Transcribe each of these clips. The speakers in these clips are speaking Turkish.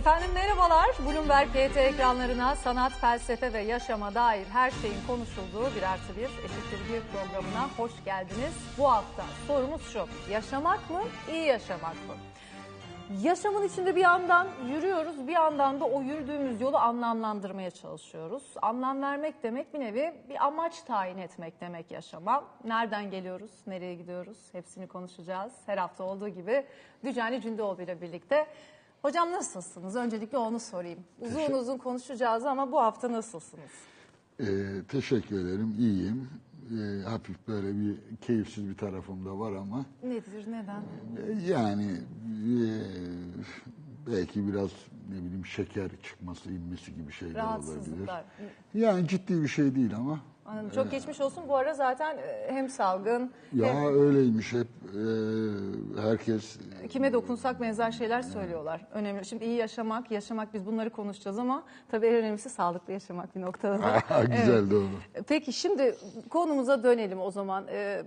Efendim merhabalar. Bloomberg GT ekranlarına sanat, felsefe ve yaşama dair her şeyin konuşulduğu bir artı bir eşittir bir programına hoş geldiniz. Bu hafta sorumuz şu. Yaşamak mı, iyi yaşamak mı? Yaşamın içinde bir yandan yürüyoruz, bir yandan da o yürüdüğümüz yolu anlamlandırmaya çalışıyoruz. Anlam vermek demek bir nevi bir amaç tayin etmek demek yaşama. Nereden geliyoruz, nereye gidiyoruz hepsini konuşacağız. Her hafta olduğu gibi Dücani Cündoğlu ile birlikte. Hocam nasılsınız? Öncelikle onu sorayım. Uzun uzun konuşacağız ama bu hafta nasılsınız? Ee, teşekkür ederim, iyiyim. Ee, hafif böyle bir keyifsiz bir tarafım da var ama Nedir, neden? e, yani e, belki biraz ne bileyim şeker çıkması, inmesi gibi şeyler olabilir. Yani ciddi bir şey değil ama. Anladım. Çok geçmiş olsun. Bu ara zaten e, hem salgın Ya hem öyleymiş hep e, herkes kime dokunsak benzer şeyler söylüyorlar. Önemli. Şimdi iyi yaşamak, yaşamak biz bunları konuşacağız ama tabii en önemlisi sağlıklı yaşamak bir noktada. da. güzel doğru. Peki şimdi konumuza dönelim o zaman. Ee,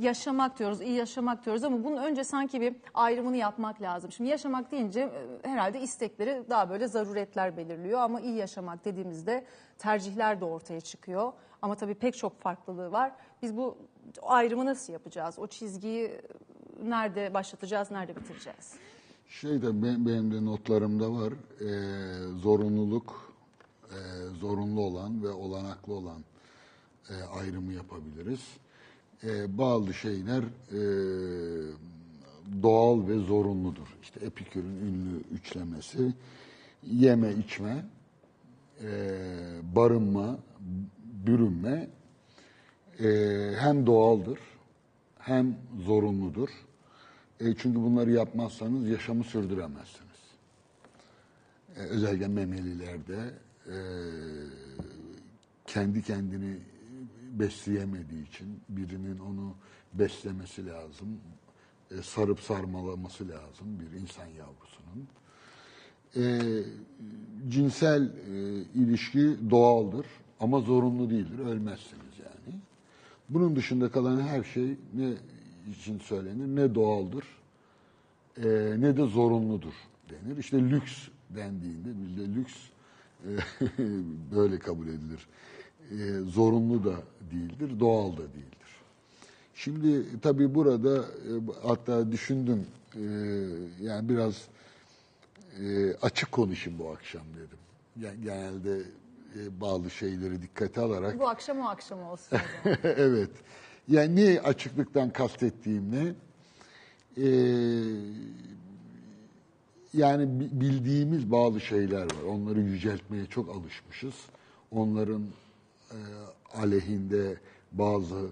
yaşamak diyoruz, iyi yaşamak diyoruz ama bunun önce sanki bir ayrımını yapmak lazım. Şimdi yaşamak deyince e, herhalde istekleri daha böyle zaruretler belirliyor ama iyi yaşamak dediğimizde tercihler de ortaya çıkıyor. Ama tabii pek çok farklılığı var. Biz bu ayrımı nasıl yapacağız? O çizgiyi nerede başlatacağız, nerede bitireceğiz? Şey de benim de notlarımda var. Ee, zorunluluk, e, zorunlu olan ve olanaklı olan e, ayrımı yapabiliriz. E, bazı şeyler e, doğal ve zorunludur. İşte Epikür'ün ünlü üçlemesi, yeme içme, e, barınma, bürünme e, hem doğaldır hem zorunludur. E, çünkü bunları yapmazsanız yaşamı sürdüremezsiniz. E, özellikle memelilerde e, kendi kendini besleyemediği için birinin onu beslemesi lazım. E, sarıp sarmalaması lazım bir insan yavrusunun. E, cinsel e, ilişki doğaldır ama zorunlu değildir. Ölmezsiniz yani. Bunun dışında kalan her şey ne için söylenir ne doğaldır e, ne de zorunludur denir. İşte lüks dendiğinde bizde lüks e, böyle kabul edilir. E, zorunlu da değildir, doğal da değildir. Şimdi tabii burada e, hatta düşündüm e, yani biraz e, açık konuşayım bu akşam dedim. Yani genelde e, bazı şeyleri dikkate alarak Bu akşam o akşam olsun. evet. Yani ne açıklıktan kastettiğim ne? Ee, yani bi- bildiğimiz bazı şeyler var. Onları yüceltmeye çok alışmışız. Onların e, aleyhinde bazı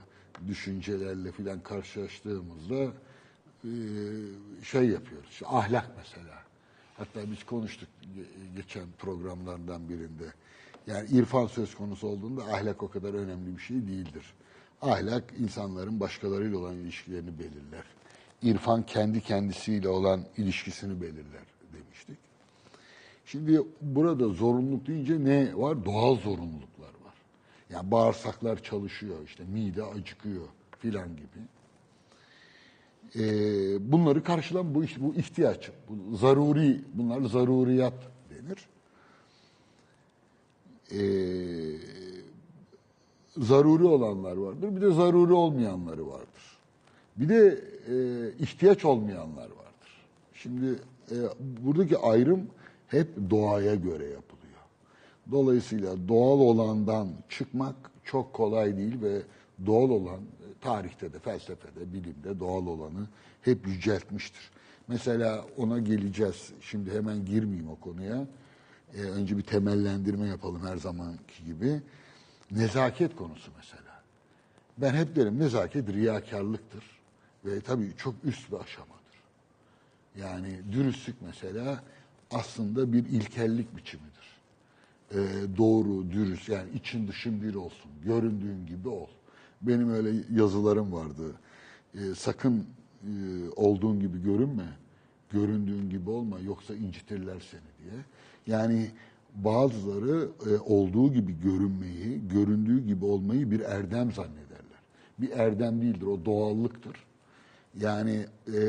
düşüncelerle filan karşılaştığımızda e, şey yapıyoruz. İşte ahlak mesela. Hatta biz konuştuk ge- geçen programlardan birinde. Yani irfan söz konusu olduğunda ahlak o kadar önemli bir şey değildir. Ahlak insanların başkalarıyla olan ilişkilerini belirler. İrfan kendi kendisiyle olan ilişkisini belirler demiştik. Şimdi burada zorunluluk deyince ne var? Doğal zorunluluklar var. Yani bağırsaklar çalışıyor, işte mide acıkıyor filan gibi. Ee, bunları karşılan bu, bu ihtiyaç, bu zaruri, bunlar zaruriyat denir. Ee, zaruri olanlar vardır, bir de zaruri olmayanları vardır. Bir de e, ihtiyaç olmayanlar vardır. Şimdi e, buradaki ayrım hep doğaya göre yapılıyor. Dolayısıyla doğal olandan çıkmak çok kolay değil ve doğal olan e, tarihte de, felsefede, bilimde doğal olanı hep yüceltmiştir. Mesela ona geleceğiz. Şimdi hemen girmeyeyim o konuya. E, önce bir temellendirme yapalım her zamanki gibi. Nezaket konusu mesela. Ben hep derim nezaket riyakarlıktır ve tabii çok üst bir aşamadır. Yani dürüstlük mesela aslında bir ilkellik biçimidir. Ee, doğru, dürüst yani için dışın bir olsun, göründüğün gibi ol. Benim öyle yazılarım vardı. Ee, sakın e, olduğun gibi görünme, göründüğün gibi olma yoksa incitirler seni diye. Yani bazıları e, olduğu gibi görünmeyi, göründüğü gibi olmayı bir erdem zannederler. Bir erdem değildir, o doğallıktır. Yani e,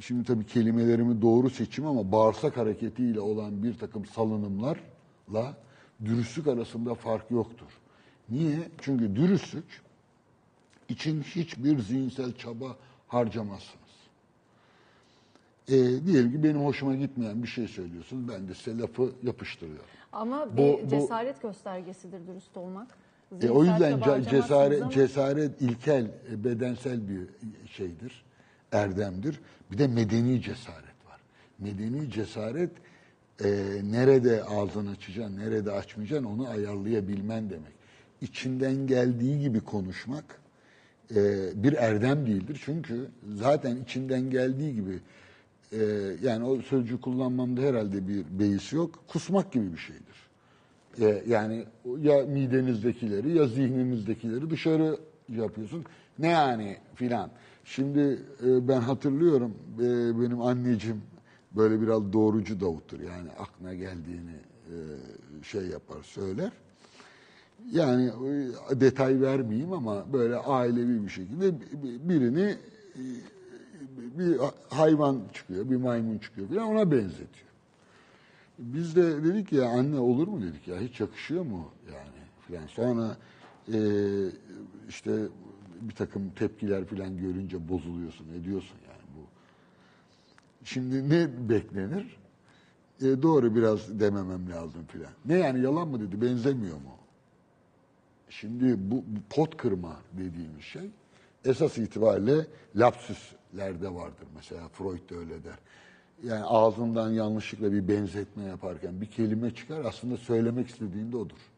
şimdi tabii kelimelerimi doğru seçim ama bağırsak hareketiyle olan bir takım salınımlarla dürüstlük arasında fark yoktur. Niye? Çünkü dürüstlük için hiçbir zihinsel çaba harcamazsınız. E, diyelim ki benim hoşuma gitmeyen bir şey söylüyorsunuz. Ben de size lafı yapıştırıyorum. Ama bir bu- cesaret göstergesidir dürüst olmak. E, o yüzden ce- cesaret ama cesaret ilkel, e, bedensel bir şeydir, erdemdir. Bir de medeni cesaret var. Medeni cesaret e, nerede ağzını açacaksın, nerede açmayacaksın onu ayarlayabilmen demek. İçinden geldiği gibi konuşmak e, bir erdem değildir. Çünkü zaten içinden geldiği gibi e, yani o sözcüğü kullanmamda herhalde bir beis yok. Kusmak gibi bir şeydir. E, yani ya midenizdekileri ya zihninizdekileri dışarı yapıyorsun. Ne yani filan. Şimdi e, ben hatırlıyorum e, benim anneciğim böyle biraz doğrucu Davut'tur. Yani aklına geldiğini e, şey yapar söyler. Yani e, detay vermeyeyim ama böyle ailevi bir şekilde bi- birini e, bir hayvan çıkıyor, bir maymun çıkıyor falan ona benzetiyor. Biz de dedik ya anne olur mu dedik ya hiç yakışıyor mu yani filan. Sonra e, işte bir takım tepkiler filan görünce bozuluyorsun ediyorsun. Şimdi ne beklenir? E, doğru biraz dememem lazım filan. Ne yani yalan mı dedi benzemiyor mu? Şimdi bu, pot kırma dediğimiz şey esas itibariyle lapsüslerde vardır. Mesela Freud da öyle der. Yani ağzından yanlışlıkla bir benzetme yaparken bir kelime çıkar aslında söylemek istediğinde odur.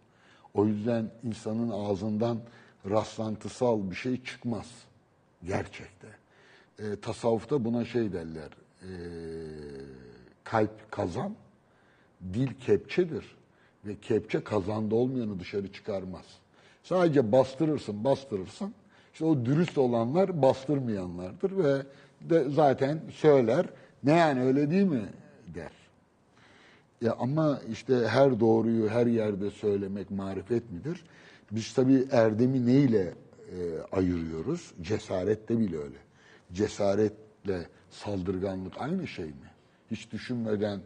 O yüzden insanın ağzından rastlantısal bir şey çıkmaz gerçekte. E, tasavvufta buna şey derler. E, kalp kazan, dil kepçedir ve kepçe kazanda olmayanı dışarı çıkarmaz. Sadece bastırırsın, bastırırsın. İşte o dürüst olanlar bastırmayanlardır ve de zaten söyler. Ne yani öyle değil mi der. Ya ama işte her doğruyu her yerde söylemek marifet midir? Biz tabii erdemi neyle e, ayırıyoruz? Cesarette bile öyle. Cesaretle saldırganlık aynı şey mi? Hiç düşünmeden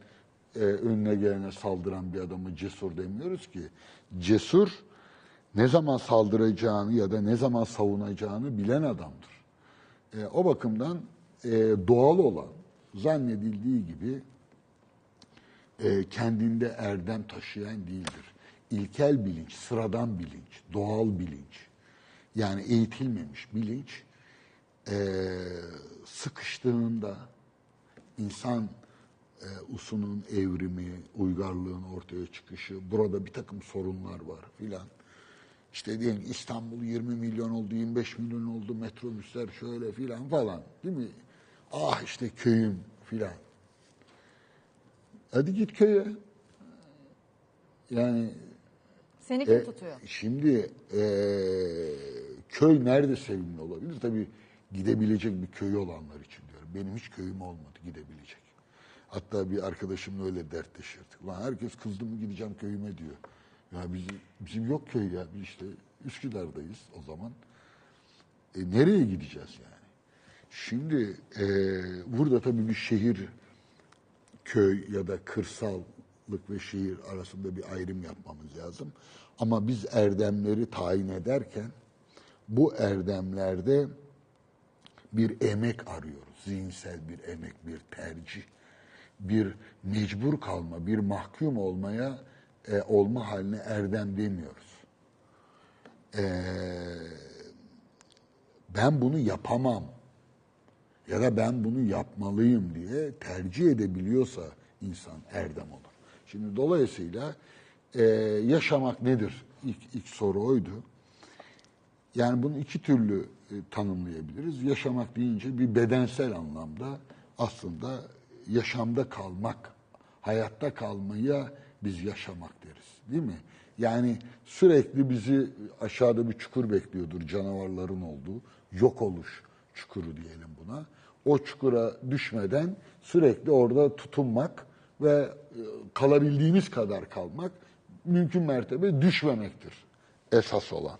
e, önüne gelene saldıran bir adamı cesur demiyoruz ki. Cesur ne zaman saldıracağını ya da ne zaman savunacağını bilen adamdır. E, o bakımdan e, doğal olan zannedildiği gibi e, kendinde erdem taşıyan değildir. İlkel bilinç, sıradan bilinç, doğal bilinç. Yani eğitilmemiş bilinç e, sıkıştığında insan e, usunun evrimi, uygarlığın ortaya çıkışı, burada bir takım sorunlar var filan. İşte diyelim İstanbul 20 milyon oldu, 25 milyon oldu, metrobüsler şöyle filan falan değil mi? Ah işte köyüm filan. Hadi git köye. Yani seni kim e, tutuyor? Şimdi e, köy nerede sevimli olabilir? Tabii gidebilecek bir köyü olanlar için diyorum. Benim hiç köyüm olmadı gidebilecek. Hatta bir arkadaşımla öyle dertleşirdik. Lan herkes kızdı mı gideceğim köyüme diyor. Ya bizim, bizim yok köy ya. Biz işte Üsküdar'dayız o zaman. E, nereye gideceğiz yani? Şimdi e, burada tabii bir şehir köy ya da kırsallık ve şehir arasında bir ayrım yapmamız lazım. Ama biz erdemleri tayin ederken bu erdemlerde bir emek arıyoruz. Zihinsel bir emek, bir tercih, bir mecbur kalma, bir mahkum olmaya e, olma haline erdem demiyoruz. E, ben bunu yapamam ya da ben bunu yapmalıyım diye tercih edebiliyorsa insan erdem olur. Şimdi dolayısıyla e, yaşamak nedir? İlk, ilk soru oydu. Yani bunu iki türlü e, tanımlayabiliriz. Yaşamak deyince bir bedensel anlamda aslında yaşamda kalmak, hayatta kalmaya biz yaşamak deriz. Değil mi? Yani sürekli bizi aşağıda bir çukur bekliyordur canavarların olduğu, yok oluş çukuru diyelim buna. O çukura düşmeden sürekli orada tutunmak ve e, kalabildiğimiz kadar kalmak mümkün mertebe düşmemektir esas olan.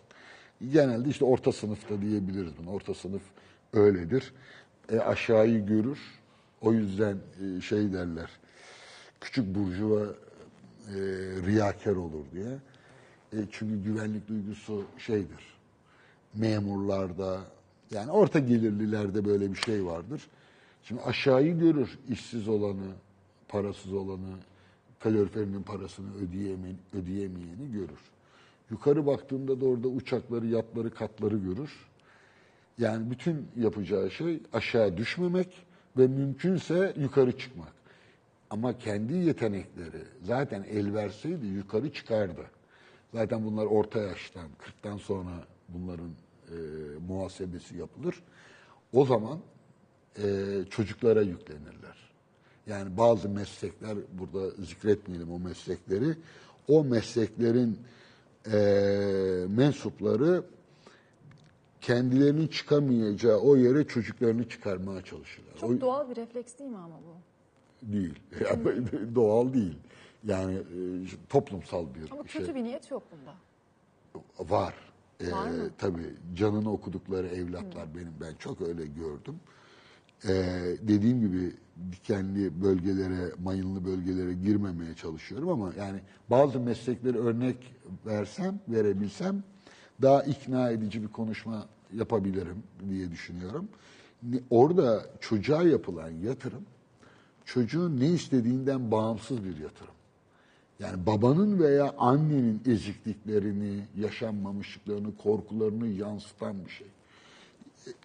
Genelde işte orta sınıfta diyebiliriz bunu. Orta sınıf öyledir. E, aşağıyı görür, O yüzden e, şey derler, küçük burjuva e, riyakar olur diye. E, çünkü güvenlik duygusu şeydir, memurlarda, yani orta gelirlilerde böyle bir şey vardır. Şimdi aşağıyı görür, işsiz olanı, parasız olanı, kaloriferinin parasını ödeyemeyen, ödeyemeyeni görür. Yukarı baktığında da orada uçakları, yatları, katları görür. Yani bütün yapacağı şey aşağı düşmemek ve mümkünse yukarı çıkmak. Ama kendi yetenekleri zaten el verseydi yukarı çıkardı. Zaten bunlar orta yaştan, 40'tan sonra bunların e, muhasebesi yapılır. O zaman e, çocuklara yüklenirler. Yani bazı meslekler, burada zikretmeyelim o meslekleri, o mesleklerin e, mensupları kendilerinin çıkamayacağı o yere çocuklarını çıkarmaya çalışırlar. Çok O- doğal bir refleks değil mi ama bu? değil. Yani Doğal değil. Yani e, toplumsal bir Ama şey. kötü bir niyet yok bunda. Var. Ee, Var mı? tabii canını okudukları evlatlar benim ben çok öyle gördüm. Ee, dediğim gibi dikenli bölgelere, mayınlı bölgelere girmemeye çalışıyorum ama yani bazı meslekleri örnek versem, verebilsem daha ikna edici bir konuşma yapabilirim diye düşünüyorum. Orada çocuğa yapılan yatırım çocuğun ne istediğinden bağımsız bir yatırım. Yani babanın veya annenin ezikliklerini, yaşanmamışlıklarını, korkularını yansıtan bir şey.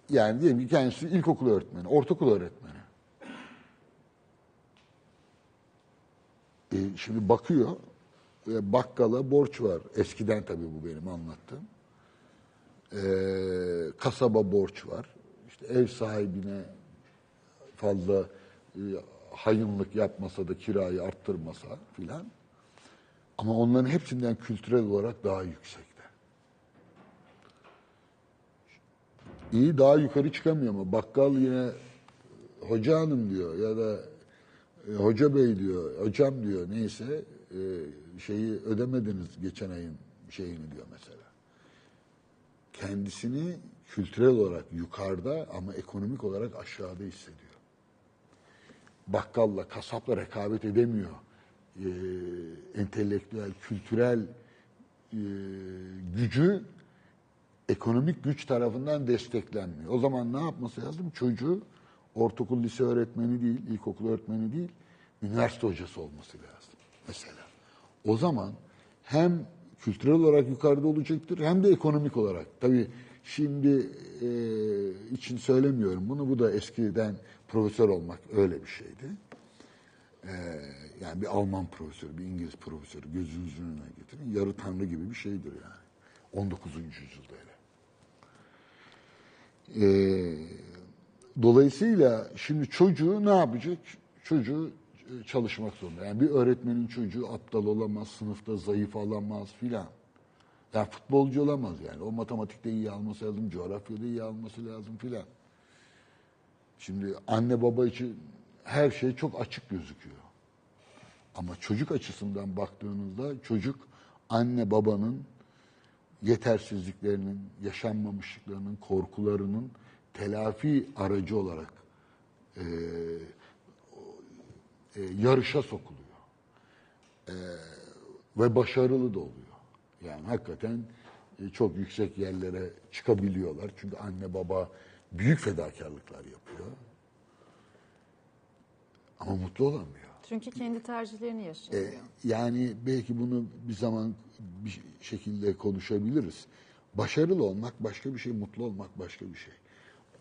Yani diyelim ki kendisi ilkokul öğretmeni, ortaokul öğretmeni. E, şimdi bakıyor, e, bakkala borç var. Eskiden tabii bu benim anlattığım. E, kasaba borç var. İşte ev sahibine fazla e, hayınlık yapmasa da kirayı arttırmasa filan. Ama onların hepsinden kültürel olarak daha yüksekte. İyi daha yukarı çıkamıyor ama bakkal yine hoca hanım diyor ya da e, hoca bey diyor, hocam diyor neyse e, şeyi ödemediniz geçen ayın şeyini diyor mesela. Kendisini kültürel olarak yukarıda ama ekonomik olarak aşağıda hissediyor bakkalla, kasapla rekabet edemiyor. Ee, entelektüel, kültürel e, gücü ekonomik güç tarafından desteklenmiyor. O zaman ne yapması lazım? Çocuğu ortaokul, lise öğretmeni değil, ilkokul öğretmeni değil, üniversite hocası olması lazım mesela. O zaman hem kültürel olarak yukarıda olacaktır hem de ekonomik olarak. Tabii şimdi e, için söylemiyorum bunu. Bu da eskiden profesör olmak öyle bir şeydi. E, yani bir Alman profesörü, bir İngiliz profesörü gözünüzün önüne getirin. Yarı tanrı gibi bir şeydir yani. 19. yüzyılda hele. E, dolayısıyla şimdi çocuğu ne yapacak? Çocuğu e, çalışmak zorunda. Yani bir öğretmenin çocuğu aptal olamaz, sınıfta zayıf olamaz filan. Yani futbolcu olamaz yani. O matematikte iyi alması lazım, coğrafyada iyi alması lazım filan. Şimdi anne baba için her şey çok açık gözüküyor. Ama çocuk açısından baktığınızda çocuk anne babanın yetersizliklerinin, yaşanmamışlıklarının, korkularının telafi aracı olarak e, e, yarışa sokuluyor. E, ve başarılı da oluyor. Yani hakikaten e, çok yüksek yerlere çıkabiliyorlar. Çünkü anne baba büyük fedakarlıklar yapıyor. Ama mutlu olamıyor. Çünkü kendi tercihlerini yaşıyor. E, yani belki bunu bir zaman bir şekilde konuşabiliriz. Başarılı olmak başka bir şey, mutlu olmak başka bir şey.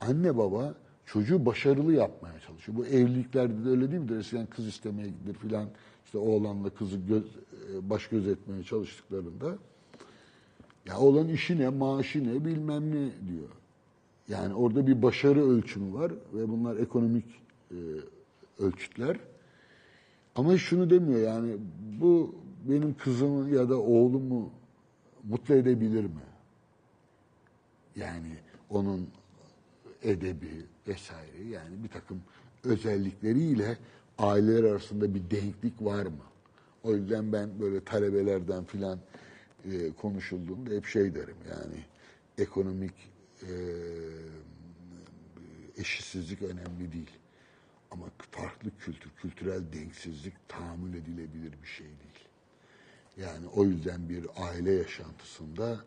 Anne baba çocuğu başarılı yapmaya çalışıyor. Bu evliliklerde de öyle değil midir? Eskiden kız istemeye gidilir filan. İşte oğlanla kızı göz, e, baş göz etmeye çalıştıklarında ya oğlan işi ne, maaşı ne, bilmem ne diyor. Yani orada bir başarı ölçümü var ve bunlar ekonomik e, ölçütler. Ama şunu demiyor yani bu benim kızımı ya da oğlumu mutlu edebilir mi? Yani onun edebi vesaire yani bir takım özellikleriyle aileler arasında bir denklik var mı? O yüzden ben böyle talebelerden filan e, konuşulduğunda hep şey derim yani ekonomik e, eşitsizlik önemli değil. Ama farklı kültür, kültürel denksizlik tahammül edilebilir bir şey değil. Yani o yüzden bir aile yaşantısında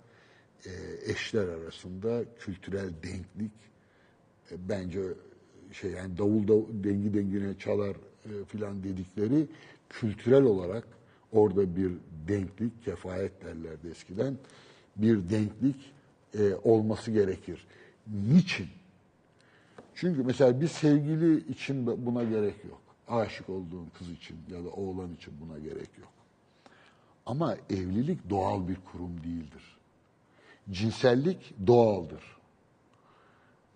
e, eşler arasında kültürel denklik bence şey yani davul da dengi dengine çalar e, filan dedikleri kültürel olarak orada bir denklik kefayet derlerdi eskiden bir denklik e, olması gerekir. Niçin? Çünkü mesela bir sevgili için buna gerek yok. Aşık olduğun kız için ya da oğlan için buna gerek yok. Ama evlilik doğal bir kurum değildir. Cinsellik doğaldır.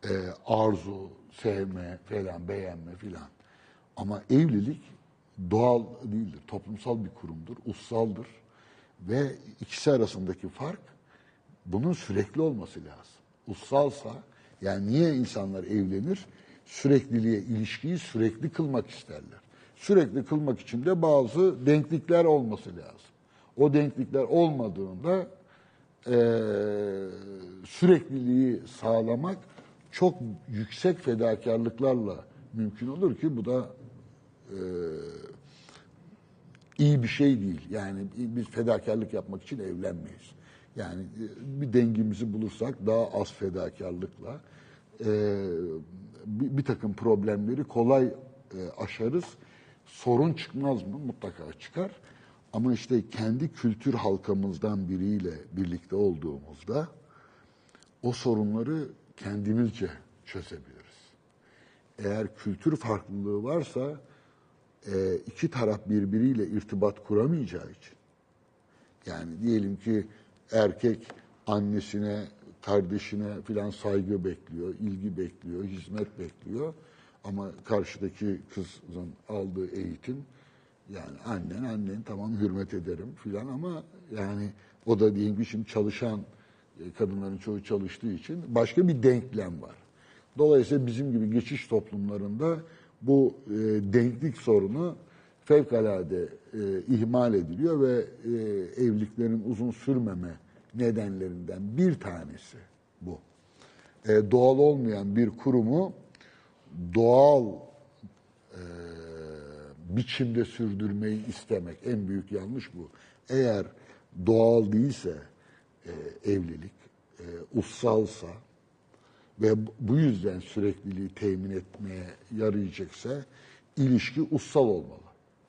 Ee, arzu, sevme falan, beğenme filan. Ama evlilik doğal değildir. Toplumsal bir kurumdur, ussaldır. Ve ikisi arasındaki fark bunun sürekli olması lazım. Ussalsa, yani niye insanlar evlenir? Sürekliliğe, ilişkiyi sürekli kılmak isterler. Sürekli kılmak için de bazı denklikler olması lazım. O denklikler olmadığında eee, sürekliliği sağlamak çok yüksek fedakarlıklarla mümkün olur ki bu da iyi bir şey değil. Yani biz fedakarlık yapmak için evlenmeyiz. Yani e, bir dengimizi bulursak daha az fedakarlıkla e, bir, bir takım problemleri kolay e, aşarız. Sorun çıkmaz mı? Mutlaka çıkar. Ama işte kendi kültür halkamızdan biriyle birlikte olduğumuzda o sorunları kendimizce çözebiliriz. Eğer kültür farklılığı varsa e, iki taraf birbiriyle irtibat kuramayacağı için yani diyelim ki erkek annesine, kardeşine filan saygı bekliyor, ilgi bekliyor, hizmet bekliyor. Ama karşıdaki kızın aldığı eğitim yani annen annen tamam hürmet ederim filan ama yani o da diyelim ki şimdi çalışan kadınların çoğu çalıştığı için başka bir denklem var. Dolayısıyla bizim gibi geçiş toplumlarında bu e, denklik sorunu fevkalade e, ihmal ediliyor ve e, evliliklerin uzun sürmeme nedenlerinden bir tanesi bu. E, doğal olmayan bir kurumu doğal e, biçimde sürdürmeyi istemek en büyük yanlış bu. Eğer doğal değilse e, evlilik, e, ussalsa ve bu yüzden sürekliliği temin etmeye yarayacaksa ilişki ussal olmalı.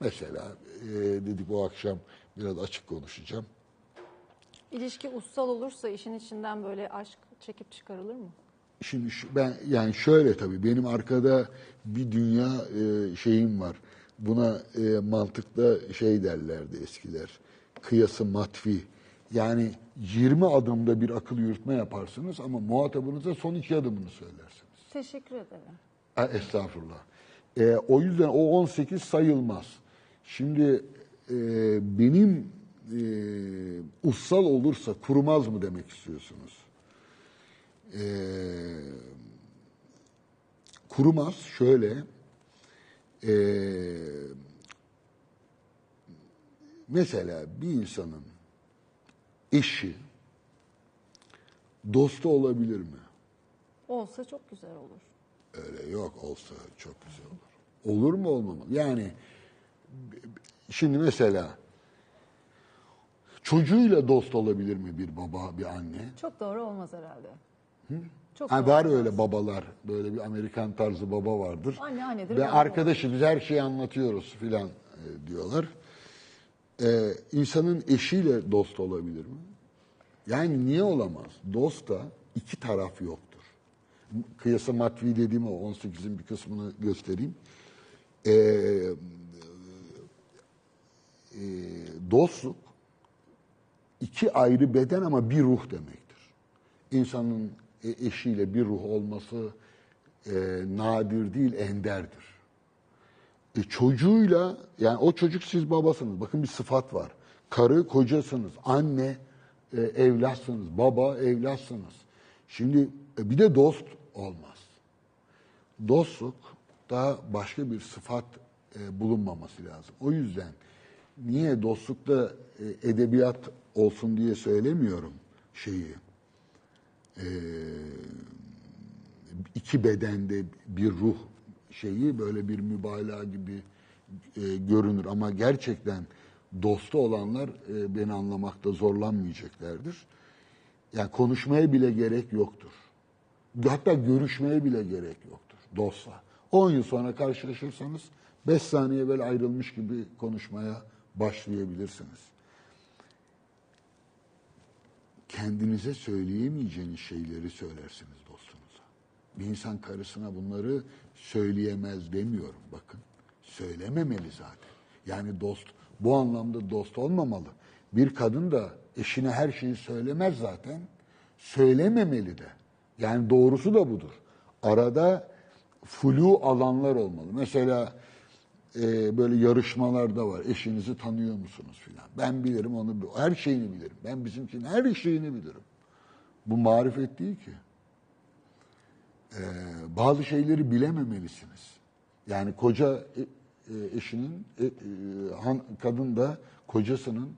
Mesela e, dedik o akşam biraz açık konuşacağım. İlişki ussal olursa işin içinden böyle aşk çekip çıkarılır mı? Şimdi şu- ben yani şöyle tabii benim arkada bir dünya e, şeyim var. Buna e, mantıkta şey derlerdi eskiler. Kıyası matfi. Yani 20 adımda bir akıl yürütme yaparsınız ama muhatabınıza son iki adımını söylersiniz. Teşekkür ederim. Estağfurullah. E, o yüzden o 18 sayılmaz. Şimdi e, benim e, ussal olursa kurmaz mı demek istiyorsunuz? E, kurumaz şöyle e, mesela bir insanın eşi dostu olabilir mi? Olsa çok güzel olur. Öyle yok olsa çok güzel olur. Olur mu olmamalı? Yani şimdi mesela çocuğuyla dost olabilir mi bir baba, bir anne? Çok doğru olmaz herhalde. Çok Ha, doğru var olmaz. öyle babalar, böyle bir Amerikan tarzı baba vardır. Anne annedir, Ve baba arkadaşı biz her şeyi anlatıyoruz filan e, diyorlar. Ee, insanın eşiyle dost olabilir mi? Yani niye olamaz? Dost da iki taraf yoktur. Kıyası matvi dediğim o 18'in bir kısmını göstereyim. Ee, e, dostluk iki ayrı beden ama bir ruh demektir. İnsanın e- eşiyle bir ruh olması e, nadir değil, enderdir. E, çocuğuyla, yani o çocuk siz babasınız. Bakın bir sıfat var. Karı kocasınız, anne e, evlatsınız, baba evlatsınız. Şimdi e, bir de dost olmaz. Dostluk daha başka bir sıfat e, bulunmaması lazım. O yüzden niye dostlukta e, edebiyat olsun diye söylemiyorum şeyi. E, iki bedende bir ruh şeyi böyle bir mübalağa gibi e, görünür ama gerçekten dostu olanlar e, beni anlamakta zorlanmayacaklardır. Yani konuşmaya bile gerek yoktur. Hatta görüşmeye bile gerek yoktur dostla. 10 yıl sonra karşılaşırsanız 5 saniye böyle ayrılmış gibi konuşmaya başlayabilirsiniz. Kendinize söyleyemeyeceğiniz şeyleri söylersiniz dostunuza. Bir insan karısına bunları söyleyemez demiyorum bakın. Söylememeli zaten. Yani dost bu anlamda dost olmamalı. Bir kadın da eşine her şeyi söylemez zaten. Söylememeli de. Yani doğrusu da budur. Arada flu alanlar olmalı. Mesela e, böyle yarışmalarda var. Eşinizi tanıyor musunuz filan. Ben bilirim onu. Her şeyini bilirim. Ben bizimkinin her şeyini bilirim. Bu marifet değil ki. E, bazı şeyleri bilememelisiniz. Yani koca e, e, eşinin, e, e, han, kadın da kocasının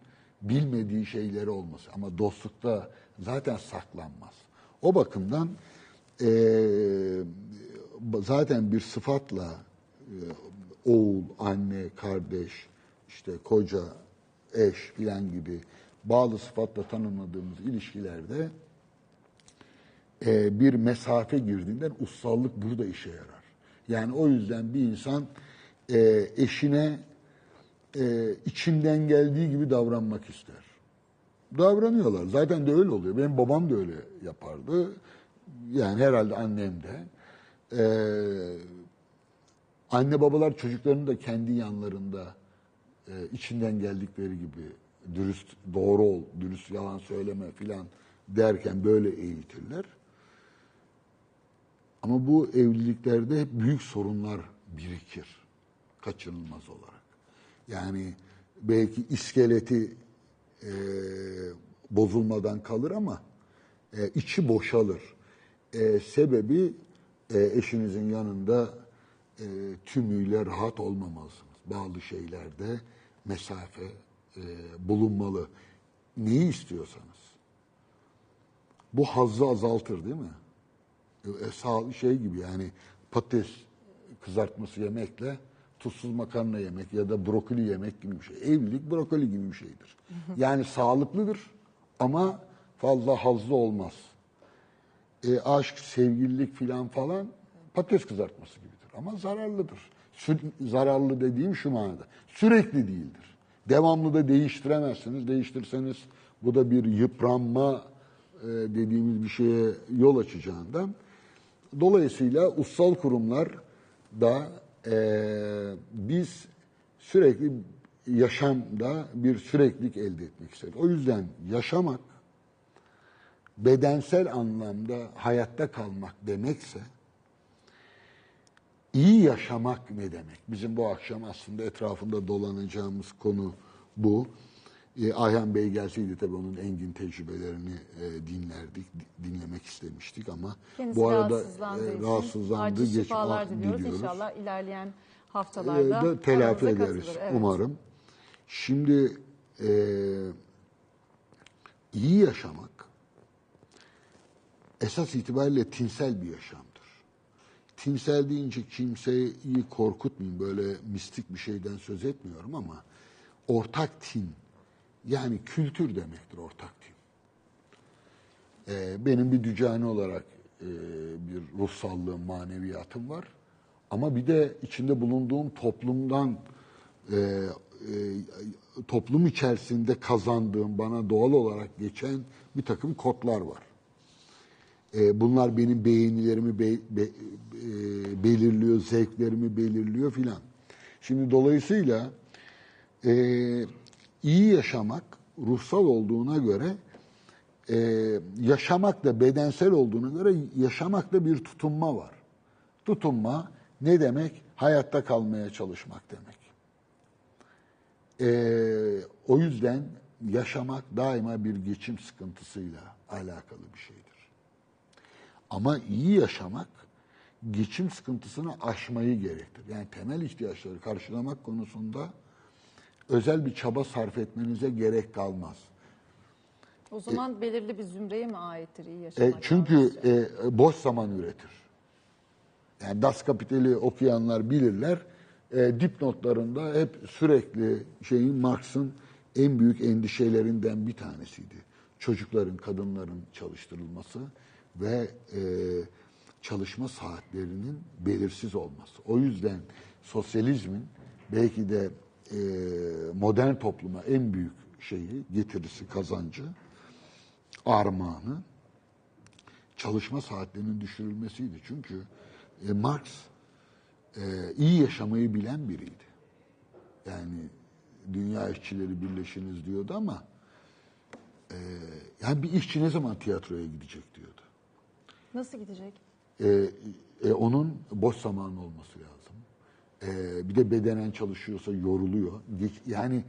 bilmediği şeyleri olması. Ama dostlukta zaten saklanmaz. O bakımdan e, zaten bir sıfatla e, oğul, anne, kardeş, işte koca, eş filan gibi bağlı sıfatla tanımladığımız ilişkilerde e, bir mesafe girdiğinden ussallık burada işe yarar. Yani o yüzden bir insan e, eşine e, içinden geldiği gibi davranmak ister. Davranıyorlar. Zaten de öyle oluyor. Benim babam da öyle yapardı. Yani herhalde annem de. Ee, anne babalar çocuklarını da kendi yanlarında e, içinden geldikleri gibi dürüst, doğru ol, dürüst yalan söyleme filan derken böyle eğitirler. Ama bu evliliklerde büyük sorunlar birikir. Kaçınılmaz olarak. Yani belki iskeleti e, bozulmadan kalır ama e, içi boşalır. E, sebebi e, eşinizin yanında e, tümüyle rahat olmamalısınız. Bazı şeylerde mesafe e, bulunmalı. Neyi istiyorsanız. Bu hazzı azaltır değil mi? Sağ şey gibi yani patates kızartması yemekle tuzsuz makarna yemek ya da brokoli yemek gibi bir şey. Evlilik brokoli gibi bir şeydir. Yani sağlıklıdır ama fazla hazlı olmaz. E, aşk, sevgililik filan falan patates kızartması gibidir ama zararlıdır. Sü- zararlı dediğim şu manada. Sürekli değildir. Devamlı da değiştiremezsiniz. Değiştirseniz bu da bir yıpranma e, dediğimiz bir şeye yol açacağından. Dolayısıyla ussal kurumlar da e, biz sürekli yaşamda bir süreklilik elde etmek isteriz. O yüzden yaşamak bedensel anlamda hayatta kalmak demekse iyi yaşamak ne demek? Bizim bu akşam aslında etrafında dolanacağımız konu bu. E, Ayhan Bey gelseydi tabii onun engin tecrübelerini e, dinlerdik, di- dinlemek istemiştik ama Kendisi bu arada rahatsızlandığı e, rahatsızlandı, acil geç şifalar a- diliyoruz. diliyoruz. İnşallah ilerleyen E, haftalarda da telafi ederiz katılır. Evet. umarım. Şimdi e, iyi yaşamak esas itibariyle tinsel bir yaşamdır. Tinsel deyince kimseyi korkutmayayım böyle mistik bir şeyden söz etmiyorum ama ortak tin yani kültür demektir ortak tin. Ee, benim bir dücani olarak e, bir ruhsallığım, maneviyatım var. Ama bir de içinde bulunduğum toplumdan e, e, toplum içerisinde kazandığım, bana doğal olarak geçen bir takım kodlar var. E, bunlar benim beğenilerimi be- be- e, belirliyor, zevklerimi belirliyor filan. Şimdi dolayısıyla e, iyi yaşamak ruhsal olduğuna göre e, yaşamak da bedensel olduğuna göre yaşamakta bir tutunma var. Tutunma ne demek? Hayatta kalmaya çalışmak demek. E, o yüzden yaşamak daima bir geçim sıkıntısıyla alakalı bir şeydir. Ama iyi yaşamak geçim sıkıntısını aşmayı gerektirir. Yani temel ihtiyaçları karşılamak konusunda özel bir çaba sarf etmenize gerek kalmaz. O zaman belirli bir zümreye mi aittir iyi E, yaşamak? çünkü yalnızca? e, boş zaman üretir. Yani Das Kapital'i okuyanlar bilirler. E, dipnotlarında hep sürekli şeyin Marx'ın en büyük endişelerinden bir tanesiydi. Çocukların, kadınların çalıştırılması ve e, çalışma saatlerinin belirsiz olması. O yüzden sosyalizmin belki de e, modern topluma en büyük şeyi, getirisi, kazancı, armağanı çalışma saatlerinin düşürülmesiydi. Çünkü e, Marx e, iyi yaşamayı bilen biriydi. Yani dünya işçileri birleşiniz diyordu ama e, yani bir işçi ne zaman tiyatroya gidecek diyordu. Nasıl gidecek? E, e, onun boş zamanı olması lazım. E, bir de bedenen çalışıyorsa yoruluyor. Yani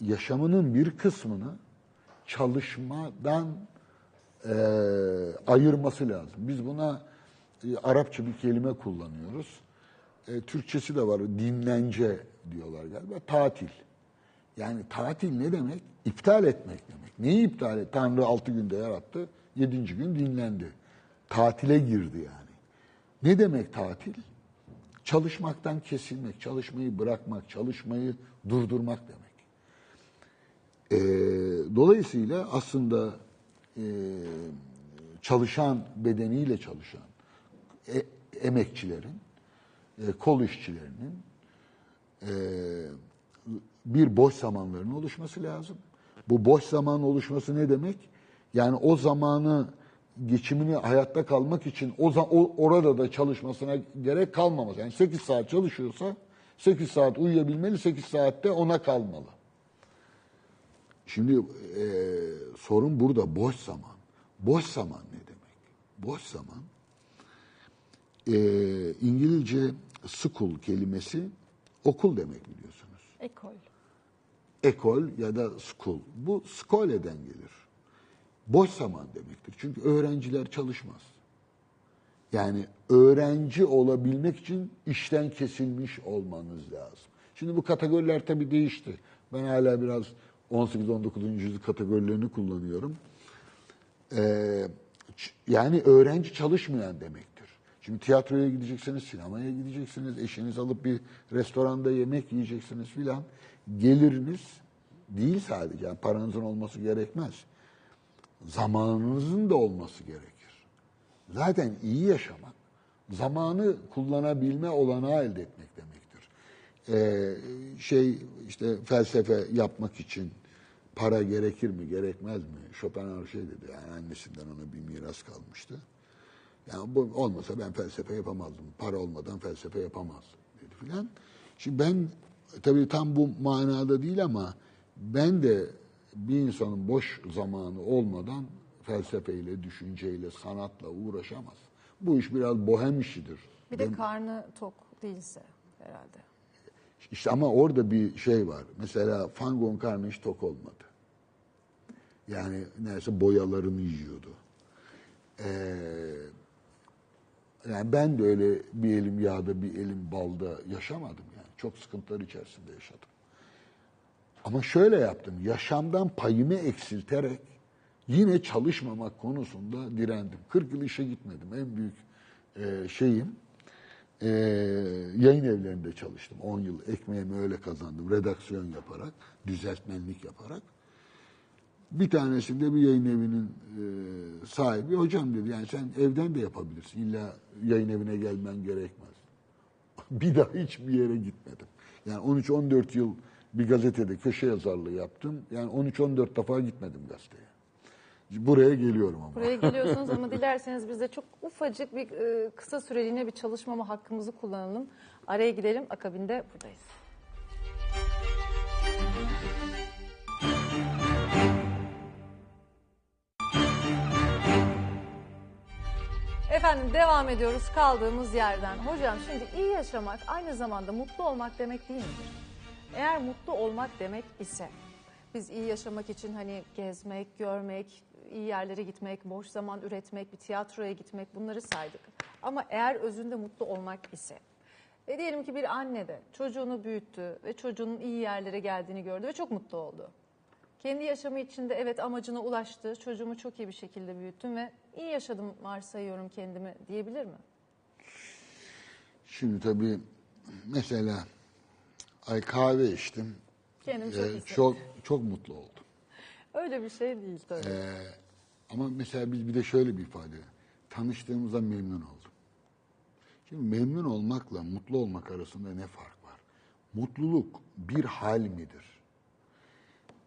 yaşamının bir kısmını çalışmadan e, ayırması lazım. Biz buna e, Arapça bir kelime kullanıyoruz. E, Türkçesi de var. Dinlence diyorlar galiba. Tatil. Yani tatil ne demek? İptal etmek demek. Neyi iptal et? Tanrı altı günde yarattı. Yedinci gün dinlendi. Tatile girdi yani. Ne demek tatil? Çalışmaktan kesilmek, çalışmayı bırakmak, çalışmayı durdurmak demek. Ee, dolayısıyla aslında e, çalışan, bedeniyle çalışan e- emekçilerin, e, kol işçilerinin e, bir boş zamanların oluşması lazım. Bu boş zaman oluşması ne demek? Yani o zamanı geçimini hayatta kalmak için o, o orada da çalışmasına gerek kalmaması. Yani 8 saat çalışıyorsa 8 saat uyuyabilmeli, 8 saatte ona kalmalı. Şimdi e, sorun burada boş zaman. Boş zaman ne demek? Boş zaman e, İngilizce school kelimesi okul demek biliyorsunuz. Ekol. Ekol ya da school. Bu skole'den gelir. Boş zaman demektir. Çünkü öğrenciler çalışmaz. Yani öğrenci olabilmek için işten kesilmiş olmanız lazım. Şimdi bu kategoriler tabii değişti. Ben hala biraz 18-19. yüzyıl kategorilerini kullanıyorum. Ee, yani öğrenci çalışmayan demektir. Şimdi tiyatroya gideceksiniz, sinemaya gideceksiniz, eşiniz alıp bir restoranda yemek yiyeceksiniz filan. Geliriniz değil sadece, yani paranızın olması gerekmez. Zamanınızın da olması gerekir. Zaten iyi yaşamak, zamanı kullanabilme olanağı elde etmek demektir. Ee, şey işte felsefe yapmak için para gerekir mi, gerekmez mi? Schopenhauer şey dedi, yani annesinden ona bir miras kalmıştı. Yani bu olmasa ben felsefe yapamazdım. Para olmadan felsefe yapamazdım dedi filan. Şimdi ben tabii tam bu manada değil ama ben de bir insanın boş zamanı olmadan felsefeyle, düşünceyle, sanatla uğraşamaz. Bu iş biraz bohem işidir. Bir de karnı tok değilse herhalde. İşte ama orada bir şey var. Mesela Van Gogh'un karnı hiç tok olmadı. Yani neyse boyalarını yiyordu. Ee, yani ben de öyle bir elim yağda bir elim balda yaşamadım yani. Çok sıkıntılar içerisinde yaşadım. Ama şöyle yaptım. Yaşamdan payımı eksilterek yine çalışmamak konusunda direndim. 40 yıl işe gitmedim. En büyük e, şeyim e, yayın evlerinde çalıştım. 10 yıl ekmeğimi öyle kazandım. Redaksiyon yaparak, düzeltmenlik yaparak. Bir tanesinde bir yayın evinin e, sahibi hocam dedi yani sen evden de yapabilirsin. İlla yayın evine gelmen gerekmez. bir daha hiçbir yere gitmedim. Yani 13-14 yıl bir gazetede köşe yazarlığı yaptım. Yani 13-14 defa gitmedim gazeteye. Buraya geliyorum ama. Buraya geliyorsunuz ama dilerseniz biz de çok ufacık bir e, kısa süreliğine bir çalışmama hakkımızı kullanalım. Araya gidelim akabinde buradayız. Efendim devam ediyoruz kaldığımız yerden. Hocam şimdi iyi yaşamak aynı zamanda mutlu olmak demek değil midir? Eğer mutlu olmak demek ise biz iyi yaşamak için hani gezmek, görmek, iyi yerlere gitmek, boş zaman üretmek, bir tiyatroya gitmek bunları saydık. Ama eğer özünde mutlu olmak ise ve diyelim ki bir anne de çocuğunu büyüttü ve çocuğunun iyi yerlere geldiğini gördü ve çok mutlu oldu. Kendi yaşamı içinde evet amacına ulaştı, çocuğumu çok iyi bir şekilde büyüttüm ve iyi yaşadım varsayıyorum kendimi diyebilir mi? Şimdi tabii mesela ay kahve içtim. Kendim çok Ee, çok çok mutlu oldum. Öyle bir şey değil tabii. Ama mesela biz bir de şöyle bir ifade. Tanıştığımıza memnun oldum. Şimdi memnun olmakla mutlu olmak arasında ne fark var? Mutluluk bir hal midir?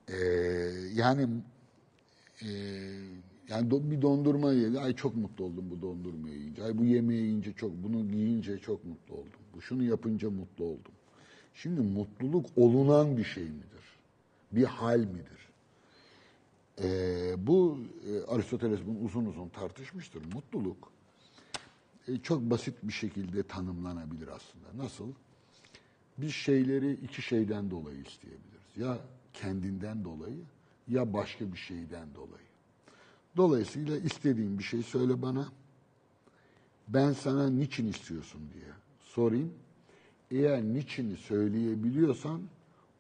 Ee, yani e, yani do- bir dondurma yedi. Ay çok mutlu oldum bu dondurmayı yiyince. Ay bu yemeği yiyince çok, bunu giyince çok mutlu oldum. Bu şunu yapınca mutlu oldum. Şimdi mutluluk olunan bir şey midir? Bir hal midir? Ee, bu e, Aristoteles bunu uzun uzun tartışmıştır. Mutluluk e, çok basit bir şekilde tanımlanabilir aslında. Nasıl? Biz şeyleri iki şeyden dolayı isteyebiliriz. Ya kendinden dolayı ya başka bir şeyden dolayı. Dolayısıyla istediğin bir şey söyle bana. Ben sana niçin istiyorsun diye sorayım. Eğer niçini söyleyebiliyorsan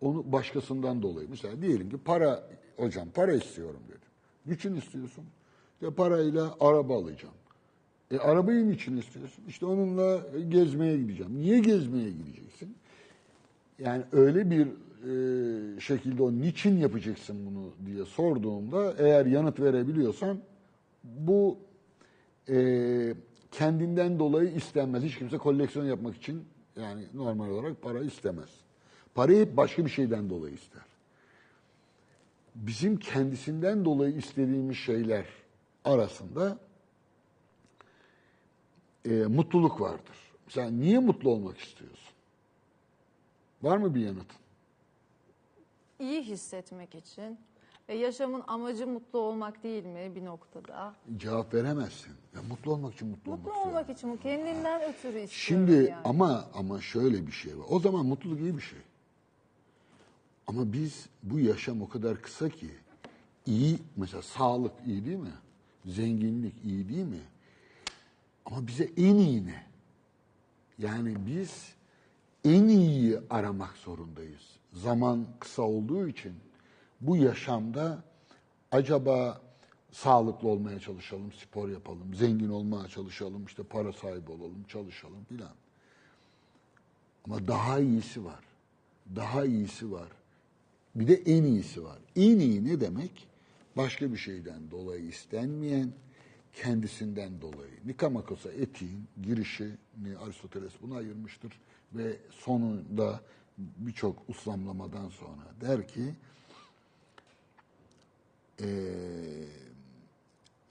onu başkasından dolayı. Mesela diyelim ki para, hocam para istiyorum dedim. Niçin istiyorsun? Ya parayla araba alacağım. E arabayı niçin istiyorsun? İşte onunla gezmeye gideceğim. Niye gezmeye gideceksin? Yani öyle bir e, şekilde o niçin yapacaksın bunu diye sorduğumda eğer yanıt verebiliyorsan bu e, kendinden dolayı istenmez. Hiç kimse koleksiyon yapmak için yani normal olarak para istemez. Parayı başka bir şeyden dolayı ister. Bizim kendisinden dolayı istediğimiz şeyler arasında e, mutluluk vardır. Mesela niye mutlu olmak istiyorsun? Var mı bir yanıt? İyi hissetmek için. E, yaşamın amacı mutlu olmak değil mi bir noktada? Cevap veremezsin. Ya mutlu olmak için mutlu, Mutlu olmak olmak için bu kendinden ötürü istiyorum Şimdi yani. ama ama şöyle bir şey var. O zaman mutluluk iyi bir şey. Ama biz bu yaşam o kadar kısa ki iyi mesela sağlık iyi değil mi? Zenginlik iyi değil mi? Ama bize en iyi ne? Yani biz en iyiyi aramak zorundayız. Zaman kısa olduğu için bu yaşamda acaba sağlıklı olmaya çalışalım, spor yapalım, zengin olmaya çalışalım, işte para sahibi olalım, çalışalım filan. Ama daha iyisi var. Daha iyisi var. Bir de en iyisi var. En iyi ne demek? Başka bir şeyden dolayı istenmeyen, kendisinden dolayı. Nikamakos'a etiğin girişini Aristoteles buna ayırmıştır. Ve sonunda birçok uslamlamadan sonra der ki, eee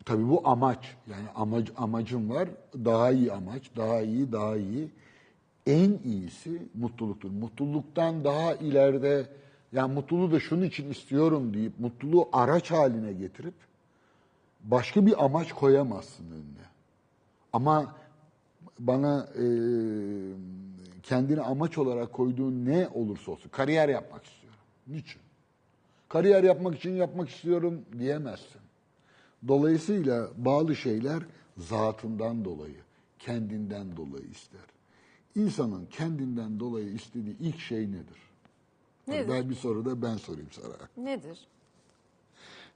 Tabii bu amaç. Yani amac, amacım var. Daha iyi amaç, daha iyi, daha iyi. En iyisi mutluluktur. Mutluluktan daha ileride yani mutluluğu da şunun için istiyorum deyip mutluluğu araç haline getirip başka bir amaç koyamazsın önüne. Ama bana e, kendini amaç olarak koyduğun ne olursa olsun kariyer yapmak istiyorum. Niçin? Kariyer yapmak için yapmak istiyorum diyemezsin. Dolayısıyla bazı şeyler zatından dolayı, kendinden dolayı ister. İnsanın kendinden dolayı istediği ilk şey nedir? Nedir? Ben bir soru da ben sorayım sana. Nedir?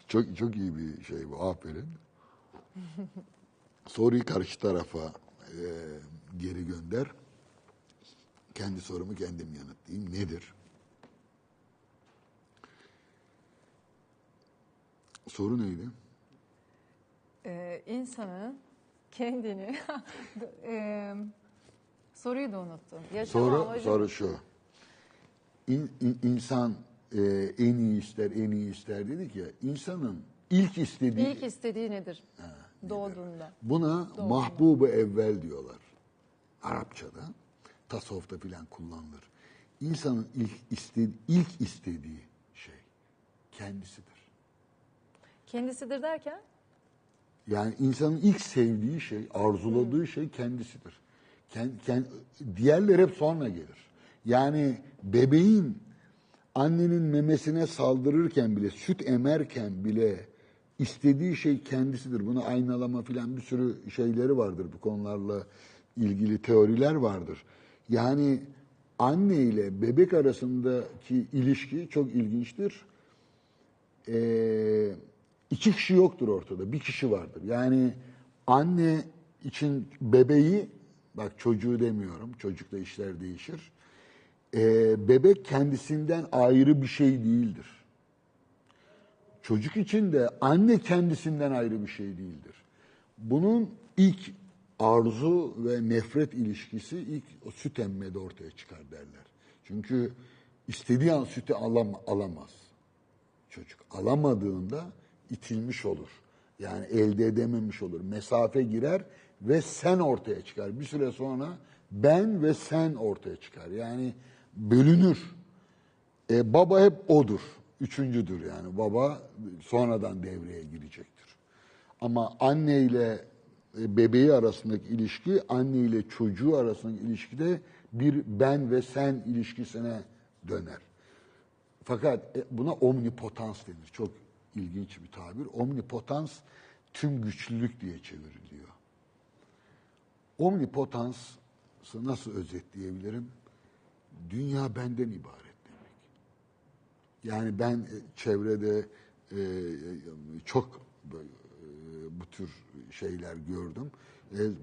Çok çok iyi bir şey bu. Aferin. Soruyu karşı tarafa e, geri gönder. Kendi sorumu kendim yanıtlayayım. Nedir? Soru neydi? Ee, insanın kendini Ee, soruyu da unuttum. Yaşam Soru, amacı soru şu. İn, in- insan e, en iyi ister, en iyi ister dedik ya. İnsanın ilk istediği, ilk istediği nedir? Doğduğunda. buna mahbubu evvel diyorlar. Arapçada, tasavvufta filan kullanılır. İnsanın ilk istediği, ilk istediği şey kendisidir. Kendisidir derken? Yani insanın ilk sevdiği şey, arzuladığı şey kendisidir. Ken, ken, diğerler hep sonra gelir. Yani bebeğin annenin memesine saldırırken bile, süt emerken bile istediği şey kendisidir. Buna aynalama filan bir sürü şeyleri vardır bu konularla ilgili teoriler vardır. Yani anne ile bebek arasındaki ilişki çok ilginçtir. Ee, iki kişi yoktur ortada. Bir kişi vardır. Yani anne için bebeği bak çocuğu demiyorum, çocukta işler değişir. Ee, bebek kendisinden ayrı bir şey değildir. Çocuk için de anne kendisinden ayrı bir şey değildir. Bunun ilk arzu ve nefret ilişkisi ilk o süt emmede ortaya çıkar derler. Çünkü istediği an sütü alam, alamaz. Çocuk alamadığında itilmiş olur. Yani elde edememiş olur. Mesafe girer ve sen ortaya çıkar. Bir süre sonra ben ve sen ortaya çıkar. Yani bölünür. E, baba hep odur. Üçüncüdür yani. Baba sonradan devreye girecektir. Ama anne ile e, bebeği arasındaki ilişki, anne ile çocuğu arasındaki ilişkide bir ben ve sen ilişkisine döner. Fakat e, buna omnipotans denir. Çok ilginç bir tabir. Omnipotans tüm güçlülük diye çevriliyor. Omnipotansı nasıl özetleyebilirim? Dünya benden ibaret demek. Yani ben e, çevrede e, çok e, bu tür şeyler gördüm.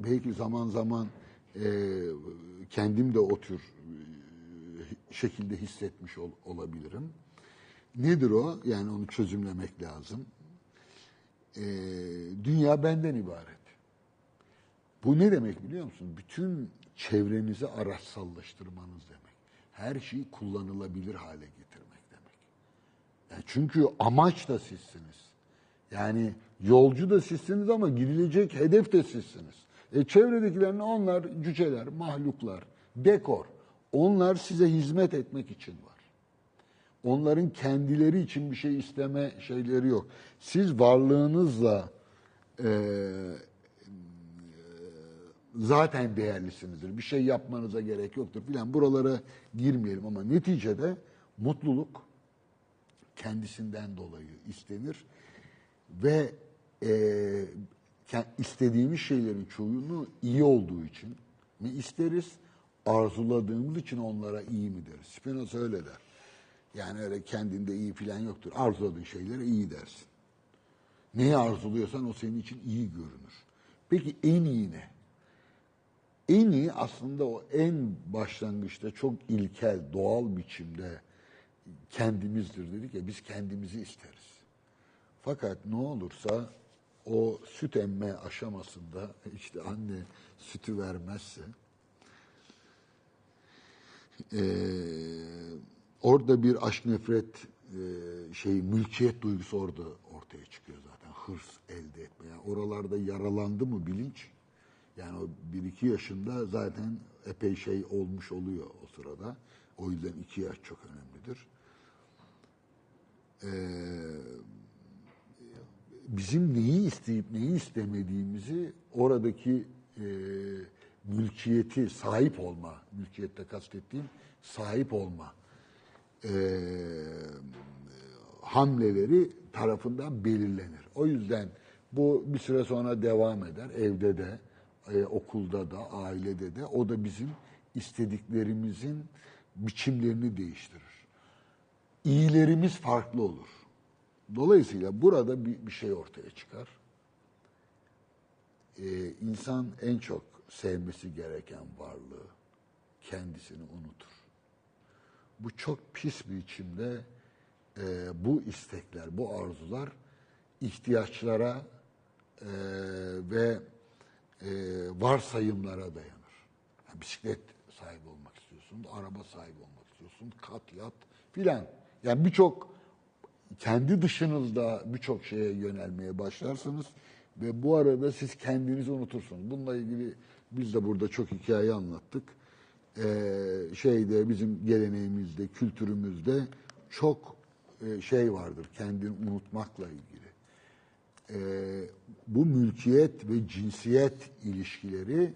Belki zaman zaman kendim de o tür şekilde hissetmiş ol- olabilirim. Nedir o? Yani onu çözümlemek lazım. E, dünya benden ibaret. Bu ne demek biliyor musun? Bütün çevrenizi araçsallaştırmanız demek. Her şeyi kullanılabilir hale getirmek demek. Yani çünkü amaç da sizsiniz. Yani yolcu da sizsiniz ama gidilecek hedef de sizsiniz. E çevredekilerin onlar cüceler, mahluklar, dekor. Onlar size hizmet etmek için var. Onların kendileri için bir şey isteme şeyleri yok. Siz varlığınızla e, zaten değerlisinizdir. Bir şey yapmanıza gerek yoktur filan. Buralara girmeyelim ama neticede mutluluk kendisinden dolayı istenir ve e, istediğimiz şeylerin çoğunu iyi olduğu için mi isteriz, arzuladığımız için onlara iyi mi deriz? Spinoza öyle der. Yani öyle kendinde iyi filan yoktur. Arzuladığın şeylere iyi dersin. Neyi arzuluyorsan o senin için iyi görünür. Peki en iyi ne? En iyi aslında o en başlangıçta çok ilkel, doğal biçimde kendimizdir dedik ya biz kendimizi isteriz. Fakat ne olursa o süt emme aşamasında işte anne sütü vermezse eee, orada bir aşk nefret eee, şey mülkiyet duygusu orada ortaya çıkıyor zaten hırs elde etme. Yani oralarda yaralandı mı bilinç yani o bir iki yaşında zaten epey şey olmuş oluyor o sırada. O yüzden iki yaş çok önemlidir. Eee bizim neyi isteyip neyi istemediğimizi oradaki e, mülkiyeti sahip olma, mülkiyette kastettiğim sahip olma e, hamleleri tarafından belirlenir. O yüzden bu bir süre sonra devam eder. Evde de, e, okulda da, ailede de. O da bizim istediklerimizin biçimlerini değiştirir. İyilerimiz farklı olur. Dolayısıyla burada bir, bir şey ortaya çıkar. Ee, insan en çok sevmesi gereken varlığı kendisini unutur. Bu çok pis bir biçimde e, bu istekler, bu arzular ihtiyaçlara e, ve e, varsayımlara dayanır. Yani bisiklet sahibi olmak istiyorsun, araba sahibi olmak istiyorsun, kat yat filan. Yani birçok kendi dışınızda birçok şeye yönelmeye başlarsınız ve bu arada siz kendinizi unutursunuz. Bununla ilgili biz de burada çok hikaye anlattık. Ee, şeyde bizim geleneğimizde, kültürümüzde çok e, şey vardır kendini unutmakla ilgili. Ee, bu mülkiyet ve cinsiyet ilişkileri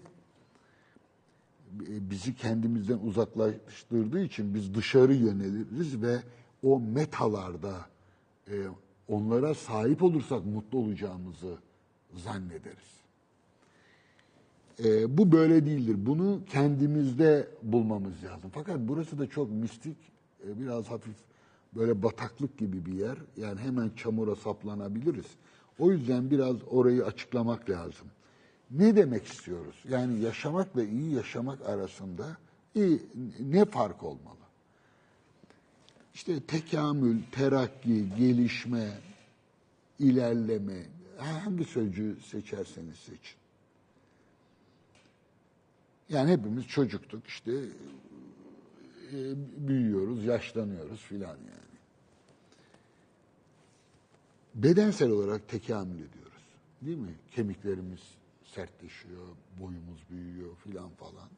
e, bizi kendimizden uzaklaştırdığı için biz dışarı yöneliriz ve o metalarda e, onlara sahip olursak mutlu olacağımızı zannederiz. E, bu böyle değildir. Bunu kendimizde bulmamız lazım. Fakat burası da çok mistik, e, biraz hafif böyle bataklık gibi bir yer. Yani hemen çamura saplanabiliriz. O yüzden biraz orayı açıklamak lazım. Ne demek istiyoruz? Yani yaşamakla iyi yaşamak arasında iyi, ne fark olmalı? İşte tekamül, terakki, gelişme, ilerleme, hangi sözcüğü seçerseniz seçin. Yani hepimiz çocuktuk işte e, büyüyoruz, yaşlanıyoruz filan yani. Bedensel olarak tekamül ediyoruz. Değil mi? Kemiklerimiz sertleşiyor, boyumuz büyüyor filan falan.